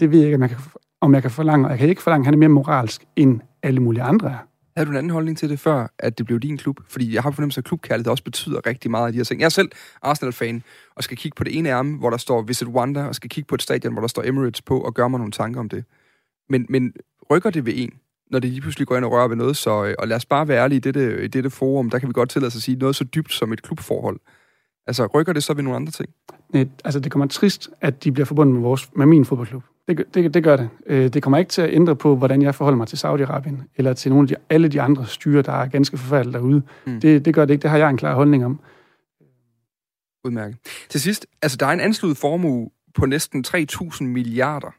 det ved jeg ikke, om jeg kan, om jeg kan forlange. Jeg kan ikke forlange, at han er mere moralsk, end alle mulige andre er.
Havde du en anden holdning til det før, at det blev din klub? Fordi jeg har fornemmelse af, at klubkærlighed også betyder rigtig meget af de her ting. Jeg er selv Arsenal-fan, og skal kigge på det ene ærme, hvor der står Visit Wanda, og skal kigge på et stadion, hvor der står Emirates på, og gøre mig nogle tanker om det. Men, men rykker det ved en, når det lige pludselig går ind og rører ved noget. Så, øh, og lad os bare være ærlige i dette, i dette forum, der kan vi godt tillade os at sige noget så dybt som et klubforhold. Altså, rykker det så ved nogle andre ting?
Nej, altså, det kommer trist, at de bliver forbundet med, vores, med min fodboldklub. Det, det, det gør det. Øh, det kommer ikke til at ændre på, hvordan jeg forholder mig til Saudi-Arabien, eller til nogle af de, alle de andre styre, der er ganske forfærdelige derude. Mm. Det, det gør det ikke. Det har jeg en klar holdning om.
Udmærket. Til sidst, altså der er en anslået formue på næsten 3.000 milliarder.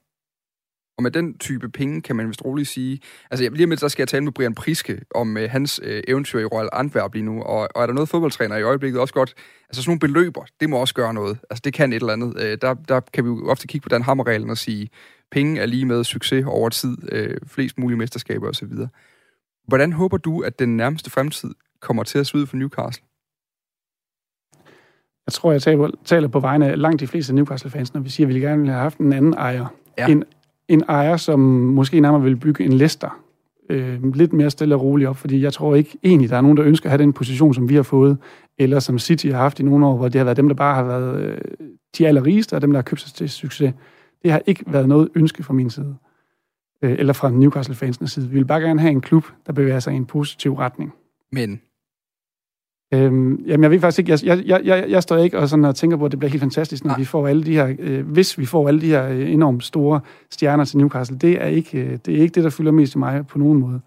Og med den type penge kan man vist roligt sige... Altså lige med, der skal jeg tale med Brian Priske om uh, hans uh, eventyr i Royal Antwerp lige nu. Og, og er der noget fodboldtræner i øjeblikket også godt... Altså sådan nogle beløber, det må også gøre noget. Altså det kan et eller andet. Uh, der, der kan vi jo ofte kigge på den hammerreglen og sige, penge er lige med succes over tid, uh, flest mulige mesterskaber osv. Hvordan håber du, at den nærmeste fremtid kommer til at se ud for Newcastle?
Jeg tror, jeg taler, på vegne af langt de fleste Newcastle-fans, når vi siger, at vi gerne ville have haft en anden ejer. Ja. En, en ejer, som måske nærmere vil bygge en Leicester. Øh, lidt mere stille og roligt op, fordi jeg tror ikke egentlig, der er nogen, der ønsker at have den position, som vi har fået, eller som City har haft i nogle år, hvor det har været dem, der bare har været øh, de allerrigeste, og dem, der har købt sig til succes. Det har ikke været noget ønske fra min side, øh, eller fra Newcastle-fansens side. Vi vil bare gerne have en klub, der bevæger sig i en positiv retning.
Men
Øhm, jamen, jeg ved faktisk ikke, jeg, jeg, jeg, jeg står ikke og, sådan og tænker på, at det bliver helt fantastisk, når Nej. vi får alle de her, øh, hvis vi får alle de her øh, enormt store stjerner til Newcastle. Det er ikke, øh, det, er ikke det, der fylder mest i mig på nogen måde.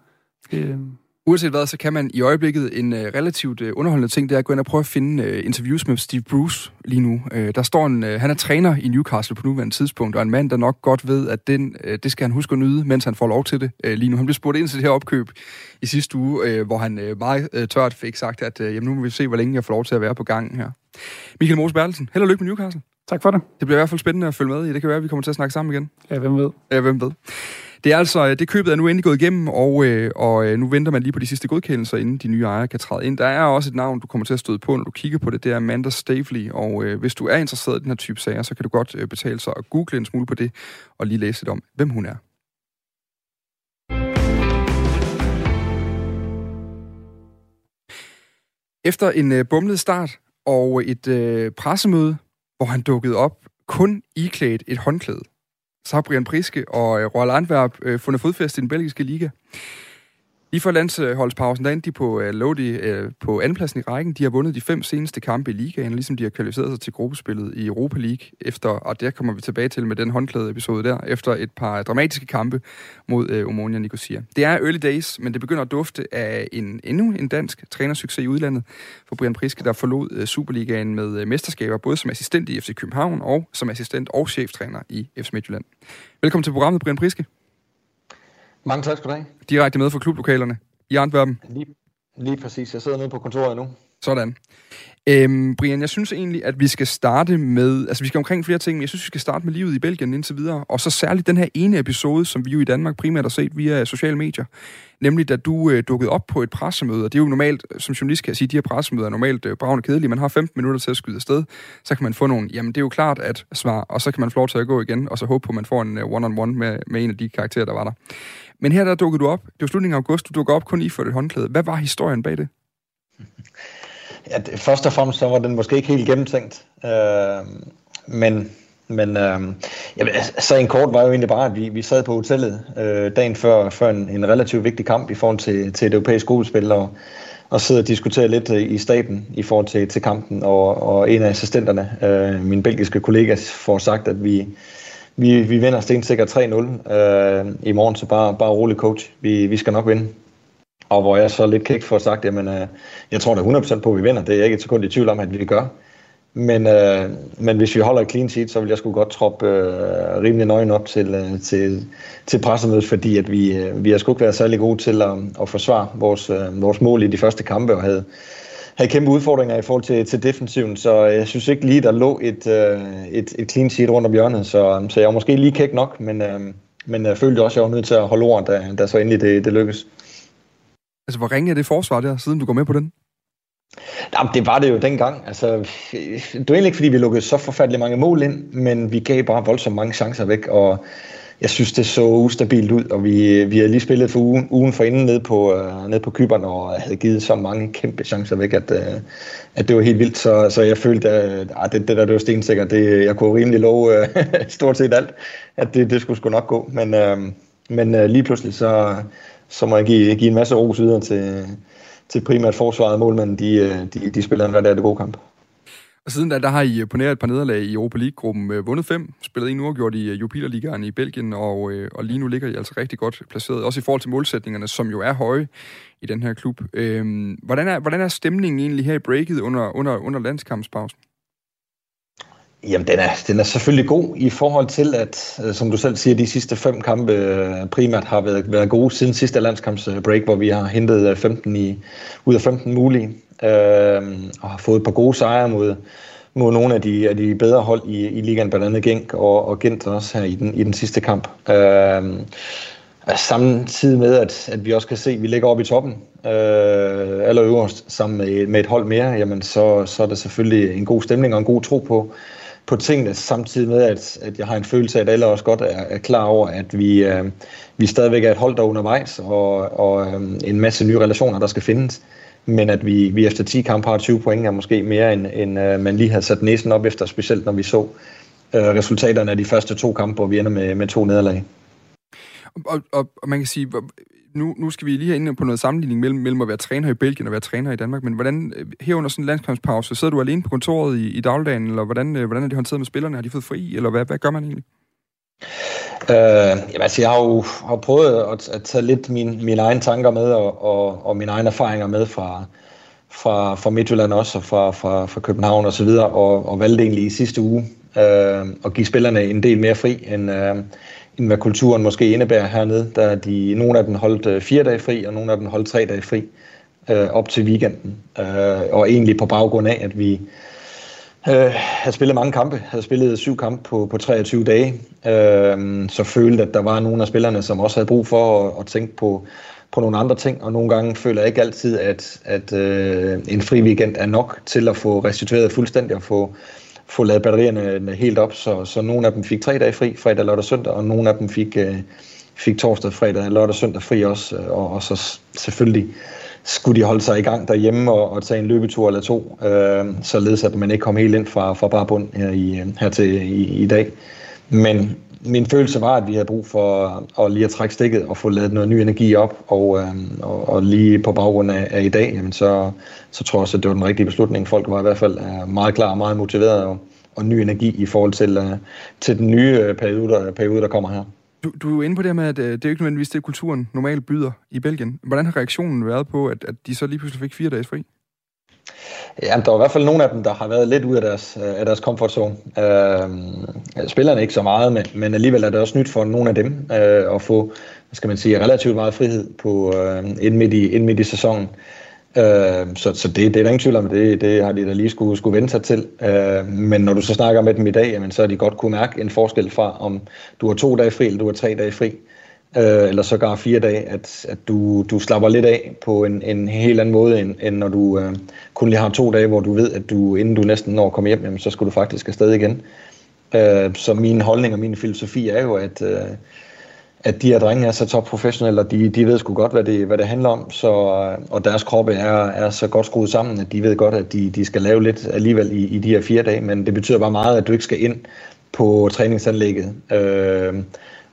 Øh,
Uanset hvad, så kan man i øjeblikket en uh, relativt uh, underholdende ting, det er at gå ind og prøve at finde uh, interviews med Steve Bruce lige nu. Uh, der står en, uh, han er træner i Newcastle på nuværende tidspunkt, og en mand, der nok godt ved, at den, uh, det skal han huske at nyde, mens han får lov til det uh, lige nu. Han blev spurgt ind til det her opkøb i sidste uge, uh, hvor han uh, meget uh, tørt fik sagt, at uh, jamen, nu må vi se, hvor længe jeg får lov til at være på gangen her. Michael Mose Bertelsen, held og lykke med Newcastle.
Tak for det.
Det bliver i hvert fald spændende at følge med i. Det kan være, at vi kommer til at snakke sammen igen.
Ja, hvem ved?
Ja, hvem ved. Det er altså, det købet er nu endelig gået igennem, og, øh, og øh, nu venter man lige på de sidste godkendelser, inden de nye ejere kan træde ind. Der er også et navn, du kommer til at støde på, når du kigger på det, det er Amanda Stavely, og øh, hvis du er interesseret i den her type sager, så kan du godt øh, betale sig at google en smule på det, og lige læse lidt om, hvem hun er. Efter en øh, bumlet start og et øh, pressemøde, hvor han dukkede op kun iklædt et håndklæde, så har Brian Priske og øh, Royal Antwerp øh, fundet fodfæste i den belgiske liga. Lige før landsholdspausen, der endte de på, øh, lå de, øh, på andenpladsen i rækken. De har vundet de fem seneste kampe i ligaen, ligesom de har kvalificeret sig til gruppespillet i Europa League, efter, og der kommer vi tilbage til med den håndklæde episode der, efter et par dramatiske kampe mod øh, Omonia Nicosia. Det er early days, men det begynder at dufte af en, endnu en dansk trænersucces i udlandet for Brian Priske, der forlod øh, Superligaen med øh, mesterskaber, både som assistent i FC København og som assistent og cheftræner i FC Midtjylland. Velkommen til programmet, Brian Priske.
Mange tak skal du have.
Direkte med fra klublokalerne i Antwerpen.
Lige, lige præcis. Jeg sidder nede på kontoret nu.
Sådan. Øhm, Brian, jeg synes egentlig, at vi skal starte med... Altså, vi skal omkring flere ting, men jeg synes, vi skal starte med livet i Belgien indtil videre. Og så særligt den her ene episode, som vi jo i Danmark primært har set via sociale medier. Nemlig, da du øh, dukkede op på et pressemøde. Og det er jo normalt, som journalist kan jeg sige, de her pressemøder er normalt øh, bravende kedelige. Man har 15 minutter til at skyde afsted. Så kan man få nogle, jamen det er jo klart at svar, og så kan man få lov til at gå igen, og så håbe på, at man får en uh, one-on-one med, med en af de karakterer, der var der. Men her der dukkede du op. Det var slutningen af august. Du dukkede op kun i for et håndklæde. Hvad var historien bag det?
Ja, det, først og fremmest så var den måske ikke helt gennemtænkt. Øh, men men øh, jamen, altså, altså, så en kort var jo egentlig bare, at vi, vi sad på hotellet øh, dagen før, før en, en relativt vigtig kamp i forhold til, til et europæisk gruppespil, og, og sidder og diskuterer lidt øh, i staben i forhold til, til kampen, og, og en af assistenterne, øh, min belgiske kollega, får sagt, at vi, vi, vi vinder stensikkert 3-0 øh, i morgen, så bare, bare rolig coach. Vi, vi skal nok vinde. Og hvor jeg så lidt kæk for sagt, jamen, øh, jeg tror da 100% på, at vi vinder. Det er jeg ikke et sekund i tvivl om, at vi gør. Men, øh, men hvis vi holder et clean sheet, så vil jeg sgu godt troppe øh, rimelig nøgen op til, øh, til, til pressemødet, fordi at vi, øh, vi har sgu ikke været særlig gode til at, at forsvare vores, øh, vores mål i de første kampe, og havde, havde kæmpe udfordringer i forhold til, til defensiven, så jeg synes ikke lige, der lå et, øh, et, et clean sheet rundt om hjørnet, så, så jeg var måske lige kæk nok, men, øh, men jeg følte også, at jeg var nødt til at holde ord, da, da så endelig det, det lykkedes.
Altså, hvor ringe er det forsvar der, siden du går med på den?
Jamen, det var det jo dengang. Altså, det var egentlig ikke, fordi vi lukkede så forfærdeligt mange mål ind, men vi gav bare voldsomt mange chancer væk, og jeg synes, det så ustabilt ud, og vi, vi havde lige spillet for ugen, ugen for inden ned på, øh, uh, ned på Kyberen, og havde givet så mange kæmpe chancer væk, at, uh, at det var helt vildt. Så, så jeg følte, at uh, det, det der det var stensikkert. Det, jeg kunne rimelig love uh, stort set alt, at det, det skulle sgu nok gå. Men, uh, men uh, lige pludselig så, så må jeg give, give en masse ros videre til, til primært forsvaret og målmanden. De, de, de spiller en rigtig god kamp.
Og siden da, der har I øh, på nær et par nederlag i Europa League-gruppen øh, vundet fem, spillet en uafgjort i øh, Jupiler Ligaen i Belgien, og, øh, og lige nu ligger I altså rigtig godt placeret, også i forhold til målsætningerne, som jo er høje i den her klub. Øh, hvordan, er, hvordan er stemningen egentlig her i breaket under, under, under landskampspausen?
Jamen, den er, den er selvfølgelig god i forhold til, at, øh, som du selv siger, de sidste fem kampe primært har været, været gode siden sidste landskampsbreak, hvor vi har hentet 15 i, ud af 15 mulige øh, og har fået et par gode sejre mod, mod nogle af de, af de bedre hold i, i ligaen, blandt andet Genk og, og Gent også her i den, i den sidste kamp. Øh, samtidig med, at, at vi også kan se, at vi ligger oppe i toppen, øh, eller øverst, sammen med, med et hold mere, jamen så, så er det selvfølgelig en god stemning og en god tro på, på tingene, samtidig med, at, at jeg har en følelse af, at alle også godt er, er klar over, at vi, øh, vi stadigvæk er et hold, der er undervejs, og, og øh, en masse nye relationer, der skal findes men at vi, vi efter 10 kampe har 20 point er måske mere, end, end uh, man lige havde sat næsen op efter, specielt når vi så uh, resultaterne af de første to kampe, hvor vi ender med, med to nederlag.
Og, og, og man kan sige, nu, nu skal vi lige herinde på noget sammenligning mellem, mellem at være træner i Belgien og være træner i Danmark, men hvordan, øh, herunder her under sådan en landskampspause, sidder du alene på kontoret i, i dagligdagen, eller hvordan, hvordan er det håndteret med spillerne? Har de fået fri, eller hvad, hvad gør man egentlig?
Øh, jamen, altså, jeg har jo har prøvet at, at tage lidt min, mine egne tanker med og, og, og mine egne erfaringer med fra, fra, fra Midtjylland også, og fra, fra, fra København osv., og, og, og valgte egentlig i sidste uge øh, at give spillerne en del mere fri, end, øh, end hvad kulturen måske indebærer hernede. Der de, nogle af dem holdt øh, fire dage fri, og nogle af dem holdt tre dage fri øh, op til weekenden. Øh, og egentlig på baggrund af, at vi Øh, havde spillet mange kampe, havde spillet syv kampe på, på 23 dage, øh, så følte at der var nogle af spillerne, som også havde brug for at, at tænke på, på nogle andre ting, og nogle gange føler jeg ikke altid, at, at øh, en fri weekend er nok til at få restitueret fuldstændig og få, få lavet batterierne øh, helt op, så, så nogle af dem fik tre dage fri, fredag, lørdag, søndag, og nogle af dem fik, øh, fik torsdag, fredag, lørdag, søndag fri også, og, og så selvfølgelig skulle de holde sig i gang derhjemme og, og tage en løbetur eller to, øh, således at man ikke kom helt ind fra, fra bare bund her, i, her til i, i dag. Men min følelse var, at vi havde brug for at lige at trække stikket og få lavet noget ny energi op, og, øh, og, og lige på baggrund af, af i dag, jamen så, så tror jeg også, at det var den rigtige beslutning. Folk var i hvert fald øh, meget klar og meget motiveret og, og ny energi i forhold til, øh, til den nye øh, periode, der, periode, der kommer her.
Du, du er inde på det med, at øh, det er jo ikke nødvendigvis det, kulturen normalt byder i Belgien. Hvordan har reaktionen været på, at, at de så lige pludselig fik fire dages fri?
Ja, der er i hvert fald nogle af dem, der har været lidt ud af deres, øh, af deres comfort zone. Øh, spillerne ikke så meget, men, men alligevel er det også nyt for nogle af dem øh, at få, hvad skal man sige, relativt meget frihed på øh, inden, midt i, inden midt i sæsonen. Øh, Øhm, så så det, det er der ingen tvivl om, det, det har de da lige skulle, skulle vente sig til. Øh, men når du så snakker med dem i dag, jamen, så har de godt kunne mærke en forskel fra, om du har to dage fri, eller du har tre dage fri, øh, eller sågar fire dage, at, at du, du slapper lidt af på en, en helt anden måde, end, end når du øh, kun lige har to dage, hvor du ved, at du inden du næsten når at komme hjem, jamen, så skal du faktisk afsted igen. Øh, så min holdning og min filosofi er jo, at... Øh, at de her drenge er så topprofessionelle, og de, de ved sgu godt, hvad det, hvad det handler om, så, og deres kroppe er, er så godt skruet sammen, at de ved godt, at de, de skal lave lidt alligevel i, i de her fire dage, men det betyder bare meget, at du ikke skal ind på træningsanlægget, øh,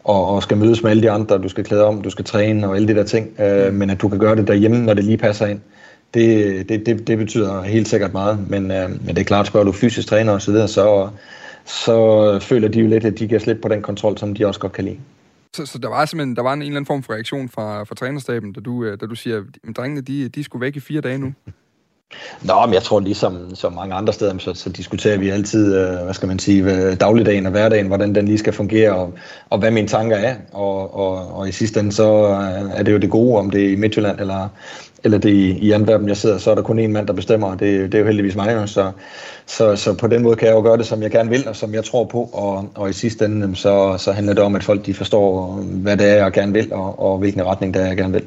og, og skal mødes med alle de andre, du skal klæde om, du skal træne og alle de der ting, øh, men at du kan gøre det derhjemme, når det lige passer ind. Det, det, det, det betyder helt sikkert meget, men, øh, men det er klart, spørger du fysisk træner osv., så, så, så føler de jo lidt, at de kan slippe på den kontrol, som de også godt kan lide.
Så, så der var simpelthen der var en, en eller anden form for reaktion fra, fra trænerstaben, da du, øh, da du siger, at drengene, de, de skulle væk i fire dage nu?
Nå, men jeg tror ligesom som mange andre steder, så, så diskuterer vi altid, øh, hvad skal man sige, dagligdagen og hverdagen, hvordan den lige skal fungere, og, og hvad mine tanker er. Og, og, og i sidste ende, så øh, er det jo det gode, om det er i Midtjylland eller, eller det er i, i Antwerpen, jeg sidder, så er der kun én mand, der bestemmer, og det, det er jo heldigvis mig. Så, så, så på den måde kan jeg jo gøre det, som jeg gerne vil, og som jeg tror på, og, og i sidste ende, så, så handler det om, at folk de forstår, hvad det er, jeg gerne vil, og, og hvilken retning det er, jeg gerne vil.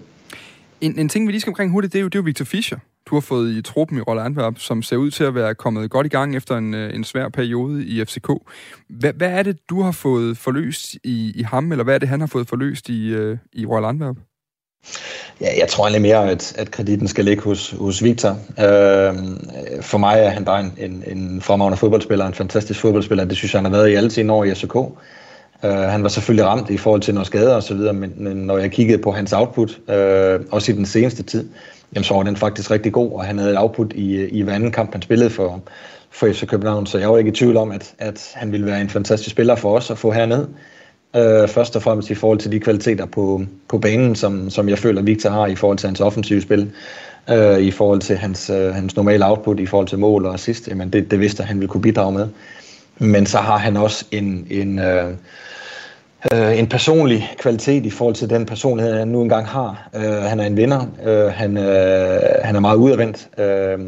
En, en ting, vi lige skal omkring hurtigt, det er jo, det er jo Victor Fischer. Du har fået i truppen i Rolle Antwerp, som ser ud til at være kommet godt i gang efter en, øh, en svær periode i FCK. Hvad, hvad er det, du har fået forløst i, i ham, eller hvad er det, han har fået forløst i, øh, i Rolle Antwerp?
Ja, jeg tror egentlig mere, at, at kreditten skal ligge hos, hos Victor. Øh, for mig er han bare en, en, en fremragende fodboldspiller, en fantastisk fodboldspiller. Det synes jeg, han har været i alle sine år i SK. Øh, han var selvfølgelig ramt i forhold til nogle skader osv., men, men når jeg kiggede på hans output, øh, også i den seneste tid, jamen, så var den faktisk rigtig god, og han havde et output i, i hver anden kamp, han spillede for, for FC København, så jeg var ikke i tvivl om, at, at han ville være en fantastisk spiller for os at få herned. Øh, først og fremmest i forhold til de kvaliteter på, på banen, som, som jeg føler, Victor har i forhold til hans offensive spil, øh, i forhold til hans, øh, hans normale output, i forhold til mål og assist, jamen det, det vidste han ville kunne bidrage med. Men så har han også en, en, øh, øh, en personlig kvalitet i forhold til den personlighed, han nu engang har. Øh, han er en vinder. Øh, han, øh, han er meget udadvendt. Øh,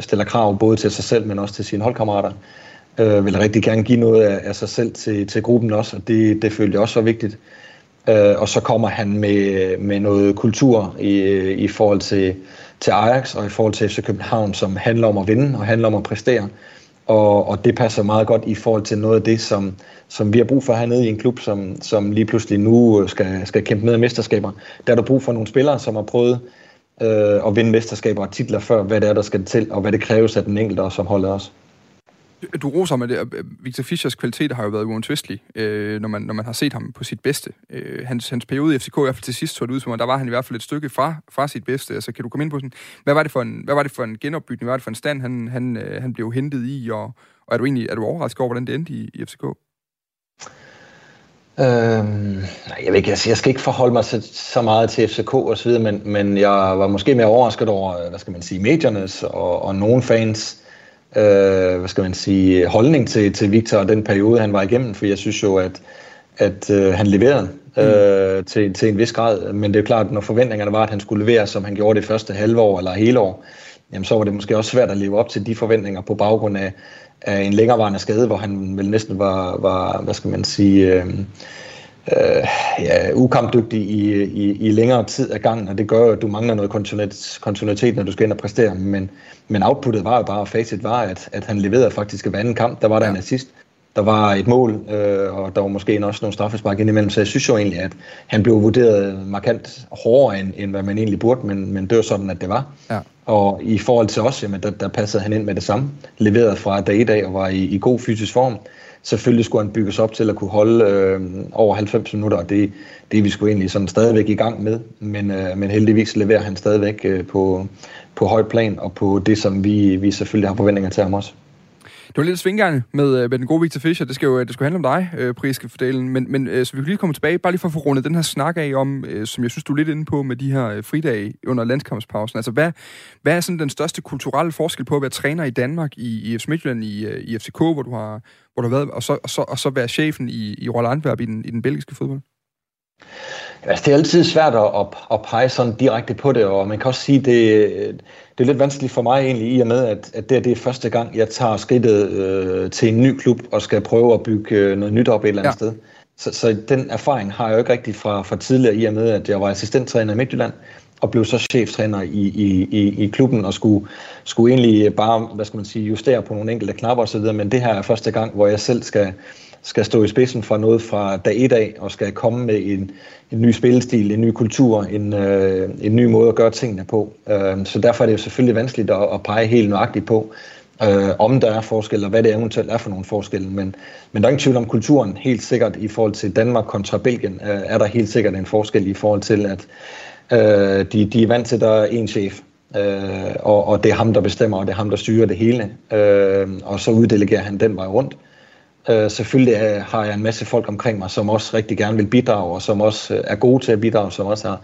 stiller krav både til sig selv, men også til sine holdkammerater. Øh, vil rigtig gerne give noget af, af sig selv til, til gruppen også, og det, det følte jeg også var vigtigt. Øh, og så kommer han med, med noget kultur i, i forhold til, til Ajax og i forhold til FC København, som handler om at vinde og handler om at præstere. Og, og det passer meget godt i forhold til noget af det, som, som vi har brug for hernede i en klub, som, som lige pludselig nu skal, skal kæmpe med mesterskaber. Der er der brug for nogle spillere, som har prøvet øh, at vinde mesterskaber og titler før, hvad det er, der skal til, og hvad det kræves af den enkelte, og som holder os.
Du roser med det. Øh, Victor Fischers kvalitet har jo været uundtvistelig, øh, når, man, når man har set ham på sit bedste. Øh, hans, hans periode i FCK, i hvert fald til sidst, så det ud som om, der var han i hvert fald et stykke fra, fra sit bedste. Altså, kan du komme ind på sådan, hvad var det for en, hvad var det for en genopbygning, hvad var det for en stand, han, han, øh, han blev hentet i, og, og er du egentlig er du overrasket over, hvordan det endte i, i FCK?
Øhm, nej, jeg, ved ikke, altså, jeg skal ikke forholde mig så, så meget til FCK og så videre, men, men jeg var måske mere overrasket over, øh, hvad skal man sige, mediernes og, og nogle fans øh, hvad skal man sige, holdning til, til Victor og den periode, han var igennem, for jeg synes jo, at, at øh, han leverede øh, mm. til, til en vis grad, men det er klart, når forventningerne var, at han skulle levere, som han gjorde det første halve år eller hele år, jamen så var det måske også svært at leve op til de forventninger på baggrund af, af en længerevarende skade, hvor han vel næsten var, var hvad skal man sige, øh, øh, ja, ukampdygtig i, i, i længere tid af gangen, og det gør at du mangler noget kontinuitet, når du skal ind og præstere. Men, men outputtet var jo bare, facit var, at, at han leverede faktisk hver anden kamp. Der var der ja. en assist, der var et mål, øh, og der var måske også nogle straffespark indimellem, så jeg synes jo egentlig, at han blev vurderet markant hårdere, end, end hvad man egentlig burde, men, men det var sådan, at det var. Ja. Og i forhold til os, jamen, der, der passede han ind med det samme, leveret fra dag i dag og var i, i god fysisk form selvfølgelig skulle han bygges op til at kunne holde øh, over 90 minutter, og det, det er vi skulle egentlig sådan stadigvæk i gang med, men, øh, men heldigvis leverer han stadigvæk øh, på, på højt plan, og på det, som vi, vi selvfølgelig har forventninger til ham også.
Det var lidt svinggang med, øh, med den gode Victor Fischer. Det skal jo øh, det skal handle om dig, øh, priske fordelen. Men, men øh, så vi kan lige komme tilbage, bare lige for at få rundet den her snak af om, øh, som jeg synes, du er lidt inde på med de her øh, fridage under landskampspausen. Altså, hvad, hvad er sådan den største kulturelle forskel på at være træner i Danmark, i, i FC Midtjylland, i, øh, i FCK, hvor du har, har været, og så, og så, og så være chefen i, i Roland Antwerp i den, i den belgiske fodbold?
Altså, det er altid svært at, at, at pege sådan direkte på det, og man kan også sige, det, det er lidt vanskeligt for mig egentlig i og med, at, at det, det er første gang, jeg tager skridtet øh, til en ny klub og skal prøve at bygge øh, noget nyt op et eller andet ja. sted. Så, så den erfaring har jeg jo ikke rigtig fra, fra tidligere i og med, at jeg var assistenttræner i Midtjylland og blev så cheftræner i, i, i, i klubben og skulle, skulle egentlig bare, hvad skal man sige, justere på nogle enkelte knapper osv., men det her er første gang, hvor jeg selv skal, skal stå i spidsen for noget fra dag et af, og skal komme med en, en ny spillestil, en ny kultur, en, øh, en ny måde at gøre tingene på. Øh, så derfor er det jo selvfølgelig vanskeligt at, at pege helt nøjagtigt på, øh, om der er forskel, og hvad det eventuelt er for nogle forskelle. Men, men der er ingen tvivl om kulturen, helt sikkert i forhold til Danmark kontra Belgien, øh, er der helt sikkert en forskel i forhold til, at øh, de, de er vant til, at der er en chef, øh, og, og det er ham, der bestemmer, og det er ham, der styrer det hele. Øh, og så uddelegerer han den vej rundt. Øh, selvfølgelig øh, har jeg en masse folk omkring mig, som også rigtig gerne vil bidrage, og som også øh, er gode til at bidrage, som også har,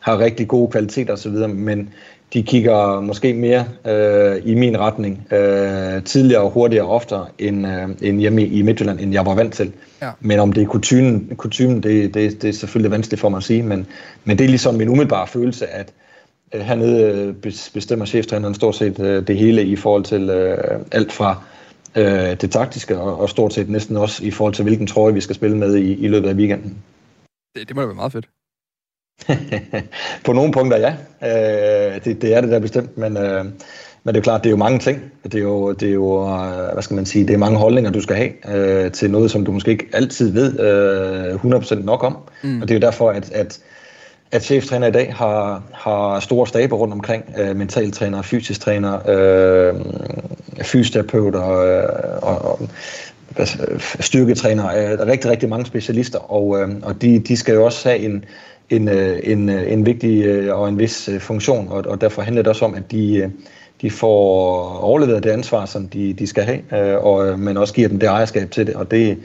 har rigtig gode kvaliteter osv., men de kigger måske mere øh, i min retning øh, tidligere og hurtigere og oftere end, øh, end hjemme i Midtjylland, end jeg var vant til. Ja. Men om det er kutumen, kutumen det, det, det er selvfølgelig vanskeligt for mig at sige, men, men det er ligesom min umiddelbare følelse, at øh, hernede øh, bestemmer cheftræneren stort set øh, det hele i forhold til øh, alt fra øh, det taktiske, og, og stort set næsten også i forhold til, hvilken trøje vi skal spille med i, i løbet af weekenden.
Det, det må da være meget fedt.
på nogle punkter, ja. Øh, det, det er det der bestemt, men, øh, men det er klart, det er jo mange ting. Det er jo, det er jo øh, hvad skal man sige, det er mange holdninger, du skal have øh, til noget, som du måske ikke altid ved øh, 100% nok om. Mm. Og det er jo derfor, at, at at cheftræner i dag har, har store staber rundt omkring, øh, mentaltræner, fysisk træner, øh, fysioterapeuter øh, og, og styrketrænere, der er rigtig, rigtig mange specialister, og, øh, og de, de skal jo også have en, en, øh, en, øh, en vigtig øh, og en vis funktion, og, og derfor handler det også om, at de, de får overleveret det ansvar, som de, de skal have, og, men også giver dem det ejerskab til det, og det,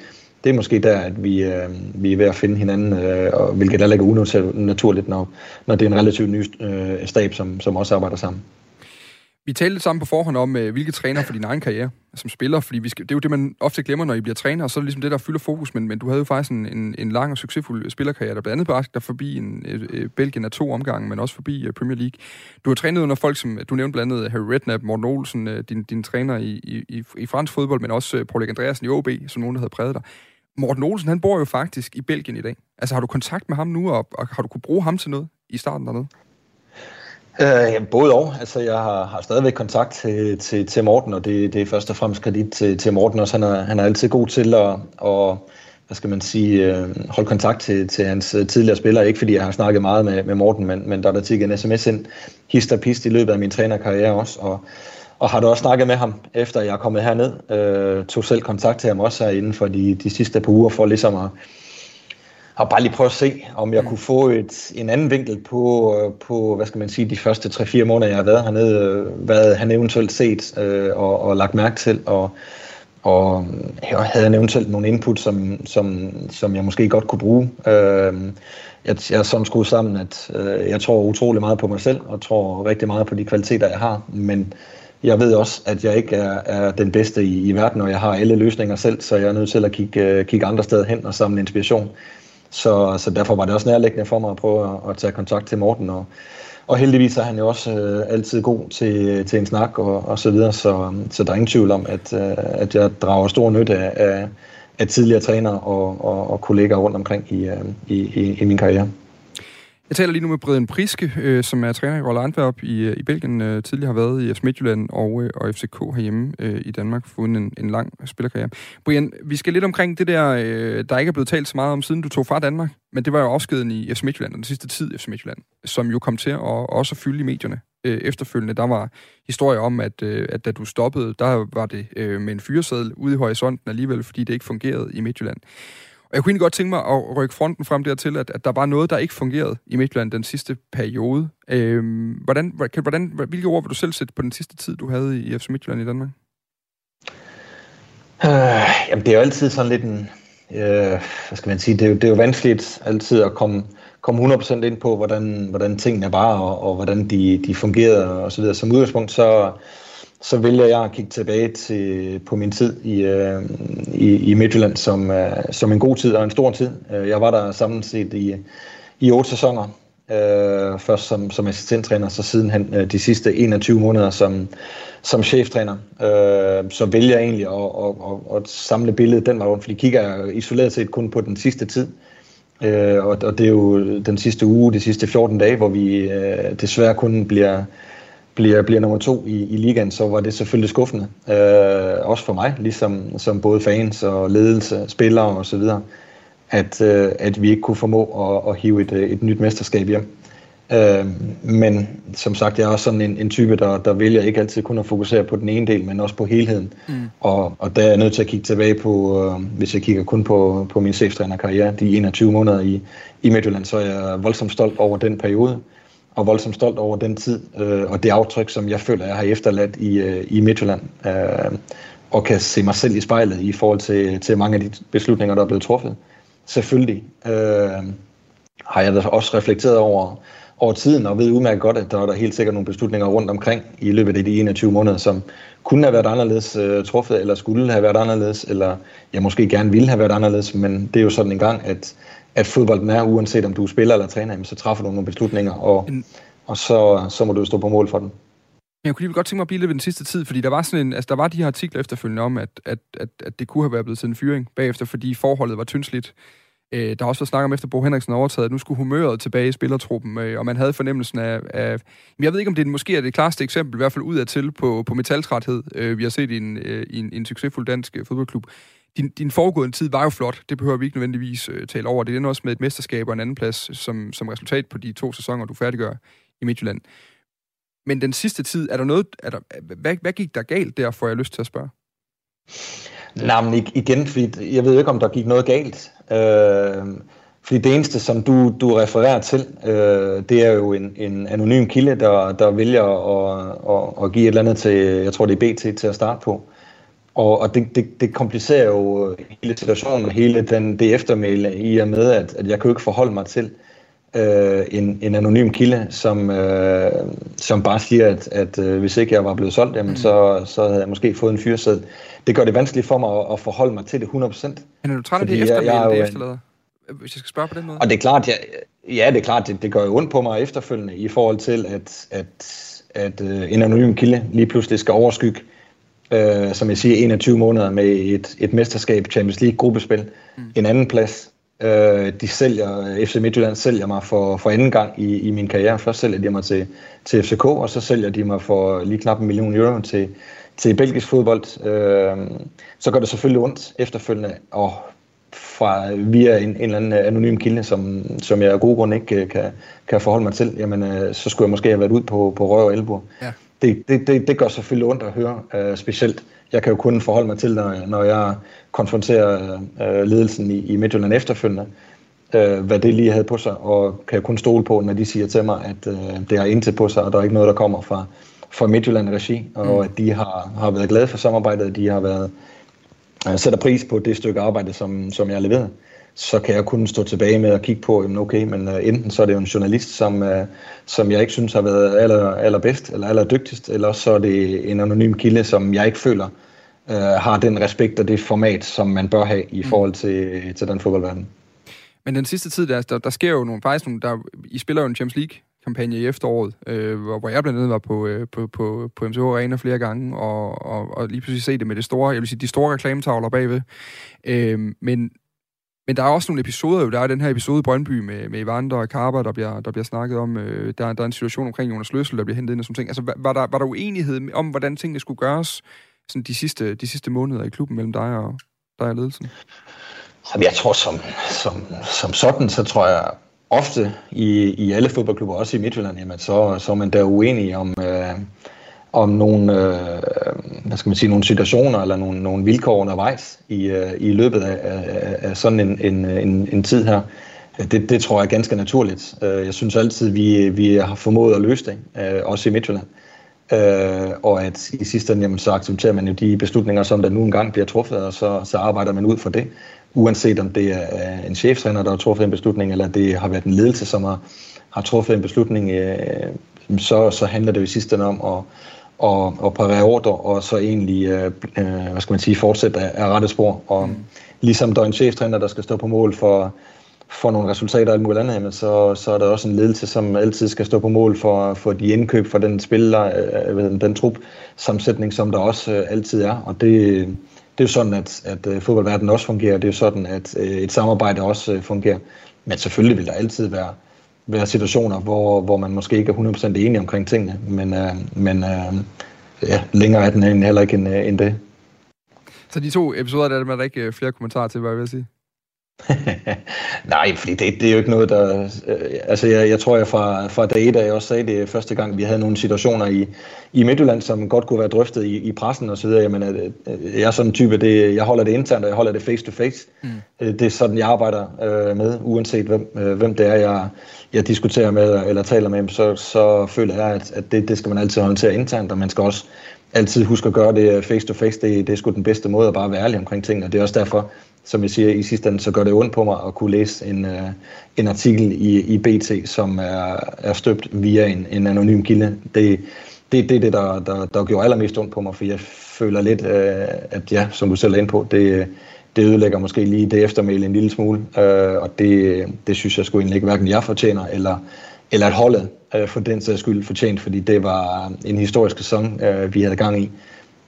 det er måske der, at vi, øh, vi er ved at finde hinanden, øh, og hvilket heller ikke er unaturligt, når, når det er en relativt ny øh, stab, som, som også arbejder sammen.
Vi talte lidt sammen på forhånd om, øh, hvilke træner for din egen karriere som spiller, fordi vi skal, det er jo det, man ofte glemmer, når I bliver træner, og så er det ligesom det, der fylder fokus, men, men du havde jo faktisk en, en, en lang og succesfuld spillerkarriere, der blandt andet bragte dig forbi en, øh, Belgien af to omgange, men også forbi øh, Premier League. Du har trænet under folk, som du nævnte blandt andet øh, Harry Redknapp, Morten Olsen, øh, din, din træner i, i, i fransk fodbold, men også øh, Paul Andreasen i OB, som nogen, der havde præget dig. Morten Olsen, han bor jo faktisk i Belgien i dag. Altså har du kontakt med ham nu, og, og har du kunne bruge ham til noget i starten dernede?
Øh, både og. Altså, jeg har, har stadigvæk kontakt til, til, til Morten, og det, det er først og fremmest kredit til, til Morten også. Han er, han er altid god til at, at hvad skal man sige, øh, holde kontakt til, til hans øh, tidligere spillere. Ikke fordi jeg har snakket meget med, med Morten, men, men der er der tit en sms ind, hist og pist i løbet af min trænerkarriere også. Og, og har du også snakket med ham, efter jeg er kommet herned. Øh, tog selv kontakt til ham også her inden for de, de sidste par uger, for ligesom at, at bare lige prøve at se, om jeg mm. kunne få et, en anden vinkel på, på, hvad skal man sige, de første 3-4 måneder, jeg har været hernede, hvad han eventuelt set øh, og, og lagt mærke til, og, og jeg havde han eventuelt nogle input, som, som, som jeg måske godt kunne bruge. Øh, jeg, jeg er sådan skruet sammen, at øh, jeg tror utrolig meget på mig selv, og tror rigtig meget på de kvaliteter, jeg har, men jeg ved også, at jeg ikke er, er den bedste i, i verden, og jeg har alle løsninger selv, så jeg er nødt til at kigge, øh, kigge andre steder hen og samle inspiration. Så, så derfor var det også nærliggende for mig at prøve at, at tage kontakt til Morten. Og, og heldigvis er han jo også øh, altid god til, til en snak og, og så videre, så, så der er ingen tvivl om, at, øh, at jeg drager stor nytte af, af, af tidligere trænere og, og, og kollegaer rundt omkring i, øh, i, i, i min karriere.
Jeg taler lige nu med Brian Priske, øh, som er træner i Rolle Antwerp i, øh, i Belgien, øh, tidligere har været i FC Midtjylland og, øh, og FCK herhjemme øh, i Danmark, fået en, en lang spillerkarriere. Brian, vi skal lidt omkring det der, øh, der ikke er blevet talt så meget om, siden du tog fra Danmark, men det var jo afskeden i FC Midtjylland, den sidste tid i FC Midtjylland, som jo kom til at også fylde i medierne øh, efterfølgende. Der var historier om, at, øh, at da du stoppede, der var det øh, med en fyreseddel ude i horisonten alligevel, fordi det ikke fungerede i Midtjylland. Og jeg kunne egentlig godt tænke mig at rykke fronten frem dertil, at, at der var noget, der ikke fungerede i Midtjylland den sidste periode. Øhm, hvordan, hvordan, hvilke ord vil du selv sætte på den sidste tid, du havde i FC Midtjylland i Danmark?
Øh, jamen, det er jo altid sådan lidt en... Øh, hvad skal man sige? Det er, jo, det er jo vanskeligt altid at komme, komme 100% ind på, hvordan, hvordan tingene var, og, og hvordan de, de fungerede og så videre. Som udgangspunkt, så så vælger jeg at kigge tilbage til, på min tid i, øh, i, i Midtjylland som, øh, som en god tid og en stor tid. Øh, jeg var der samlet set i, i otte sæsoner. Øh, først som, som assistenttræner, så sidenhen øh, de sidste 21 måneder som, som cheftræner. Øh, så vælger jeg egentlig at, at, at, at samle billedet den vej rundt, fordi kigger jeg isoleret set kun på den sidste tid. Øh, og, og det er jo den sidste uge, de sidste 14 dage, hvor vi øh, desværre kun bliver bliver, bliver nummer to i, i ligaen, så var det selvfølgelig skuffende. Øh, også for mig, ligesom som både fans og ledelse, spillere og så videre, at, øh, at vi ikke kunne formå at, at hive et, et nyt mesterskab hjem. Øh, men som sagt, jeg er også sådan en, en type, der, der vælger ikke altid kun at fokusere på den ene del, men også på helheden. Mm. Og, og der er jeg nødt til at kigge tilbage på, øh, hvis jeg kigger kun på, på min cheftrænerkarriere, de 21 måneder i, i Midtjylland, så er jeg voldsomt stolt over den periode og voldsomt stolt over den tid øh, og det aftryk, som jeg føler, jeg har efterladt i, øh, i Midtjylland. Øh, og kan se mig selv i spejlet i forhold til, til mange af de beslutninger, der er blevet truffet. Selvfølgelig øh, har jeg da også reflekteret over, over tiden, og ved udmærket godt, at der er der helt sikkert nogle beslutninger rundt omkring i løbet af de 21 måneder, som kunne have været anderledes øh, truffet, eller skulle have været anderledes, eller jeg måske gerne ville have været anderledes, men det er jo sådan en gang, at at fodbolden er, uanset om du er spiller eller træner, så træffer du nogle beslutninger, og, og så, så må du stå på mål for den.
Jeg kunne lige godt tænke mig at blive lidt ved den sidste tid, fordi der var, sådan en, altså der var de her artikler efterfølgende om, at, at, at, at det kunne have været blevet til en fyring bagefter, fordi forholdet var tyndsligt. Øh, der har også været snak om, efter Bo Henriksen overtaget, at nu skulle humøret tilbage i spillertruppen, øh, og man havde fornemmelsen af, af... Jeg ved ikke, om det måske er det klareste eksempel, i hvert fald ud af til, på, på metaltræthed, øh, vi har set i en, øh, i en, i en succesfuld dansk øh, fodboldklub din, din foregående tid var jo flot. Det behøver vi ikke nødvendigvis øh, tale over. Det er også med et mesterskab og en anden plads som, som resultat på de to sæsoner, du færdiggør i Midtjylland. Men den sidste tid, er der noget, er der, hvad, hvad gik der galt der, får jeg lyst til at spørge?
Nej, men igen, fordi jeg ved ikke, om der gik noget galt. Øh, fordi det eneste, som du, du refererer til, øh, det er jo en, en anonym kilde, der, der vælger at, at, at give et eller andet til, jeg tror det er BT, til at starte på. Og, og det, det, det komplicerer jo hele situationen, hele den, det eftermæle i og med, at, at jeg kan jo ikke forholde mig til øh, en, en anonym kilde, som, øh, som bare siger, at, at øh, hvis ikke jeg var blevet solgt, jamen, mm. så, så havde jeg måske fået en fyrsæd. Det gør det vanskeligt for mig at, at forholde mig til det 100%. Men
er du træt af det eftermæle, jeg, jeg det efterlader? Hvis jeg skal spørge på den måde.
Og det er klart, ja, ja det er klart, det, det gør jo ondt på mig efterfølgende i forhold til, at, at, at øh, en anonym kilde lige pludselig skal overskygge øh, som jeg siger, 21 måneder med et, et mesterskab, Champions League gruppespil, mm. en anden plads. Øh, de sælger, FC Midtjylland sælger mig for, for anden gang i, i min karriere. Først sælger de mig til, til FCK, og så sælger de mig for lige knap en million euro til, til belgisk fodbold. Øh, så gør det selvfølgelig ondt efterfølgende, og fra via en, en eller anden anonym kilde, som, som jeg af gode grunde ikke kan, kan forholde mig til, jamen, øh, så skulle jeg måske have været ud på, på røv og elbo. Ja det, det, det, det gør selvfølgelig ondt at høre, uh, specielt. Jeg kan jo kun forholde mig til, når, når jeg konfronterer uh, ledelsen i, i Midtjylland efterfølgende, uh, hvad det lige havde på sig, og kan jo kun stole på, når de siger til mig, at uh, det har intet på sig, og der er ikke noget, der kommer fra, fra Midtjylland regi, og mm. at de har, har været glade for samarbejdet, de har været uh, sætter pris på det stykke arbejde, som, som jeg har leveret så kan jeg kun stå tilbage med at kigge på, jamen okay, men uh, enten så er det jo en journalist, som, uh, som jeg ikke synes har været aller, allerbedst eller allerdygtigst, eller så er det en anonym kilde, som jeg ikke føler uh, har den respekt og det format, som man bør have i mm. forhold til, til den fodboldverden.
Men den sidste tid, der, der, der sker jo nogle, faktisk nogle, der, I spiller jo en Champions League kampagne i efteråret, øh, hvor, hvor jeg blandt andet var på, øh, på, på, på MCH Arena flere gange, og, og, og lige pludselig se det med det store, jeg vil sige, de store reklametavler bagved. Øh, men men der er også nogle episoder, jo. der er den her episode i Brøndby med, med Evander og Karber, der bliver, der bliver snakket om. Øh, der, der er en situation omkring Jonas Løssel, der bliver hentet ind og sådan ting. Altså, var der, var der uenighed om, hvordan tingene skulle gøres sådan de, sidste, de sidste måneder i klubben mellem dig og, dig og ledelsen?
Jamen, jeg tror, som, som, som sådan, så tror jeg ofte i, i alle fodboldklubber, også i Midtjylland, jamen, så, så er man der uenig om... Øh, om nogle, øh, hvad skal man sige, nogle situationer eller nogle, nogle vilkår undervejs i, øh, i løbet af, af, af sådan en, en, en, en tid her. Det, det tror jeg er ganske naturligt. Øh, jeg synes altid, vi, vi har formået at løse det, øh, også i Midtjylland. Øh, og at i sidste ende, jamen, så accepterer man jo de beslutninger, som der nu engang bliver truffet, og så, så arbejder man ud for det. Uanset om det er en cheftræner, der har truffet en beslutning, eller det har været en ledelse, som har, har truffet en beslutning, øh, så, så handler det jo i sidste ende om at og, og parere ordre, og så egentlig, øh, øh, hvad skal man sige, fortsætte af, af rette spor. Og mm. ligesom der er en cheftræner, der skal stå på mål for, for nogle resultater og alt muligt andet, jamen, så, så er der også en ledelse, som altid skal stå på mål for, for de indkøb, for den spiller, øh, ved, den trup sammensætning, som der også øh, altid er. Og det, det er jo sådan, at, at øh, fodboldverdenen også fungerer. Det er jo sådan, at øh, et samarbejde også øh, fungerer. Men selvfølgelig vil der altid være være situationer, hvor, hvor man måske ikke er 100% enig omkring tingene, men, øh, men øh, ja, længere er den heller ikke end, øh, end det.
Så de to episoder, der er der ikke øh, flere kommentarer til, hvad jeg vil sige?
Nej, fordi det, det er jo ikke noget, der... Øh, altså, jeg, jeg tror, jeg fra, fra dag et, da jeg også sagde det første gang, vi havde nogle situationer i, i Midtjylland, som godt kunne være drøftet i, i pressen og så videre. Jamen, øh, jeg er sådan en type, det, jeg holder det internt, og jeg holder det face to face. Mm. Øh, det er sådan, jeg arbejder øh, med, uanset hvem, øh, hvem det er, jeg, jeg diskuterer med eller taler med, så, så føler jeg, at, at det, det skal man altid håndtere internt, og man skal også altid huske at gøre det face to face. Det, det er sgu den bedste måde at bare være ærlig omkring tingene. Det er også derfor, som jeg siger i sidste ende, så gør det ondt på mig at kunne læse en, uh, en artikel i, i BT, som er, er støbt via en, en anonym kilde. Det, det, det er det, der, der, der gjorde allermest ondt på mig, for jeg føler lidt, uh, at ja, som du selv er inde på, det, det ødelægger måske lige det eftermæle en lille smule, uh, og det, det synes jeg skulle egentlig ikke hverken jeg fortjener, eller, eller at holdet uh, for den sags skyld fortjent, fordi det var en historisk sæson, uh, vi havde gang i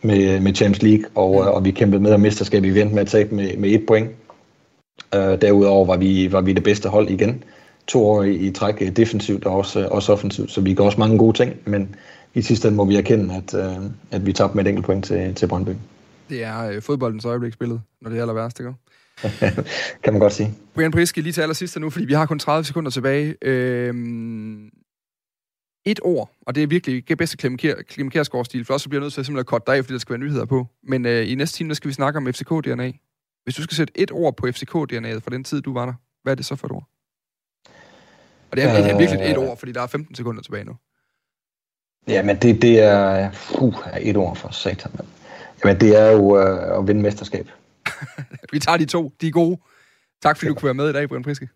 med, med Champions League, og, mm. og vi kæmpede med at mesterskabet. Vi endte med at tabe med, med et point. Uh, derudover var vi, var vi det bedste hold igen. To år i, i træk øh, defensivt og også, også offensivt, så vi gør også mange gode ting, men i sidste ende må vi erkende, at, uh, at vi tabte med et enkelt point til, til Brøndby.
Det er uh, fodboldens øjebliksbillede, når det er aller værste, ikke?
kan man godt sige.
Brian Priske, lige til allersidst nu, fordi vi har kun 30 sekunder tilbage. Øh, et ord, og det er virkelig ikke bedste Clem Kjærsgaard-stil, for også så bliver jeg nødt til at simpelthen korte dig af, fordi der skal være nyheder på. Men øh, i næste time, der skal vi snakke om FCK-DNA. Hvis du skal sætte et ord på FCK-DNA'et fra den tid, du var der, hvad er det så for et ord? Og det er, øh, virkelig et ord, fordi der er 15 sekunder tilbage nu.
Jamen, det, det er uh, et ord for satan. Men. Jamen, det er jo uh, at vinde mesterskab.
vi tager de to. De er gode. Tak fordi du kunne være med i dag, Brian Priske.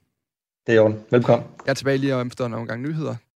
Det er jo Velkommen.
Jeg er tilbage lige om efter nogle gange nyheder.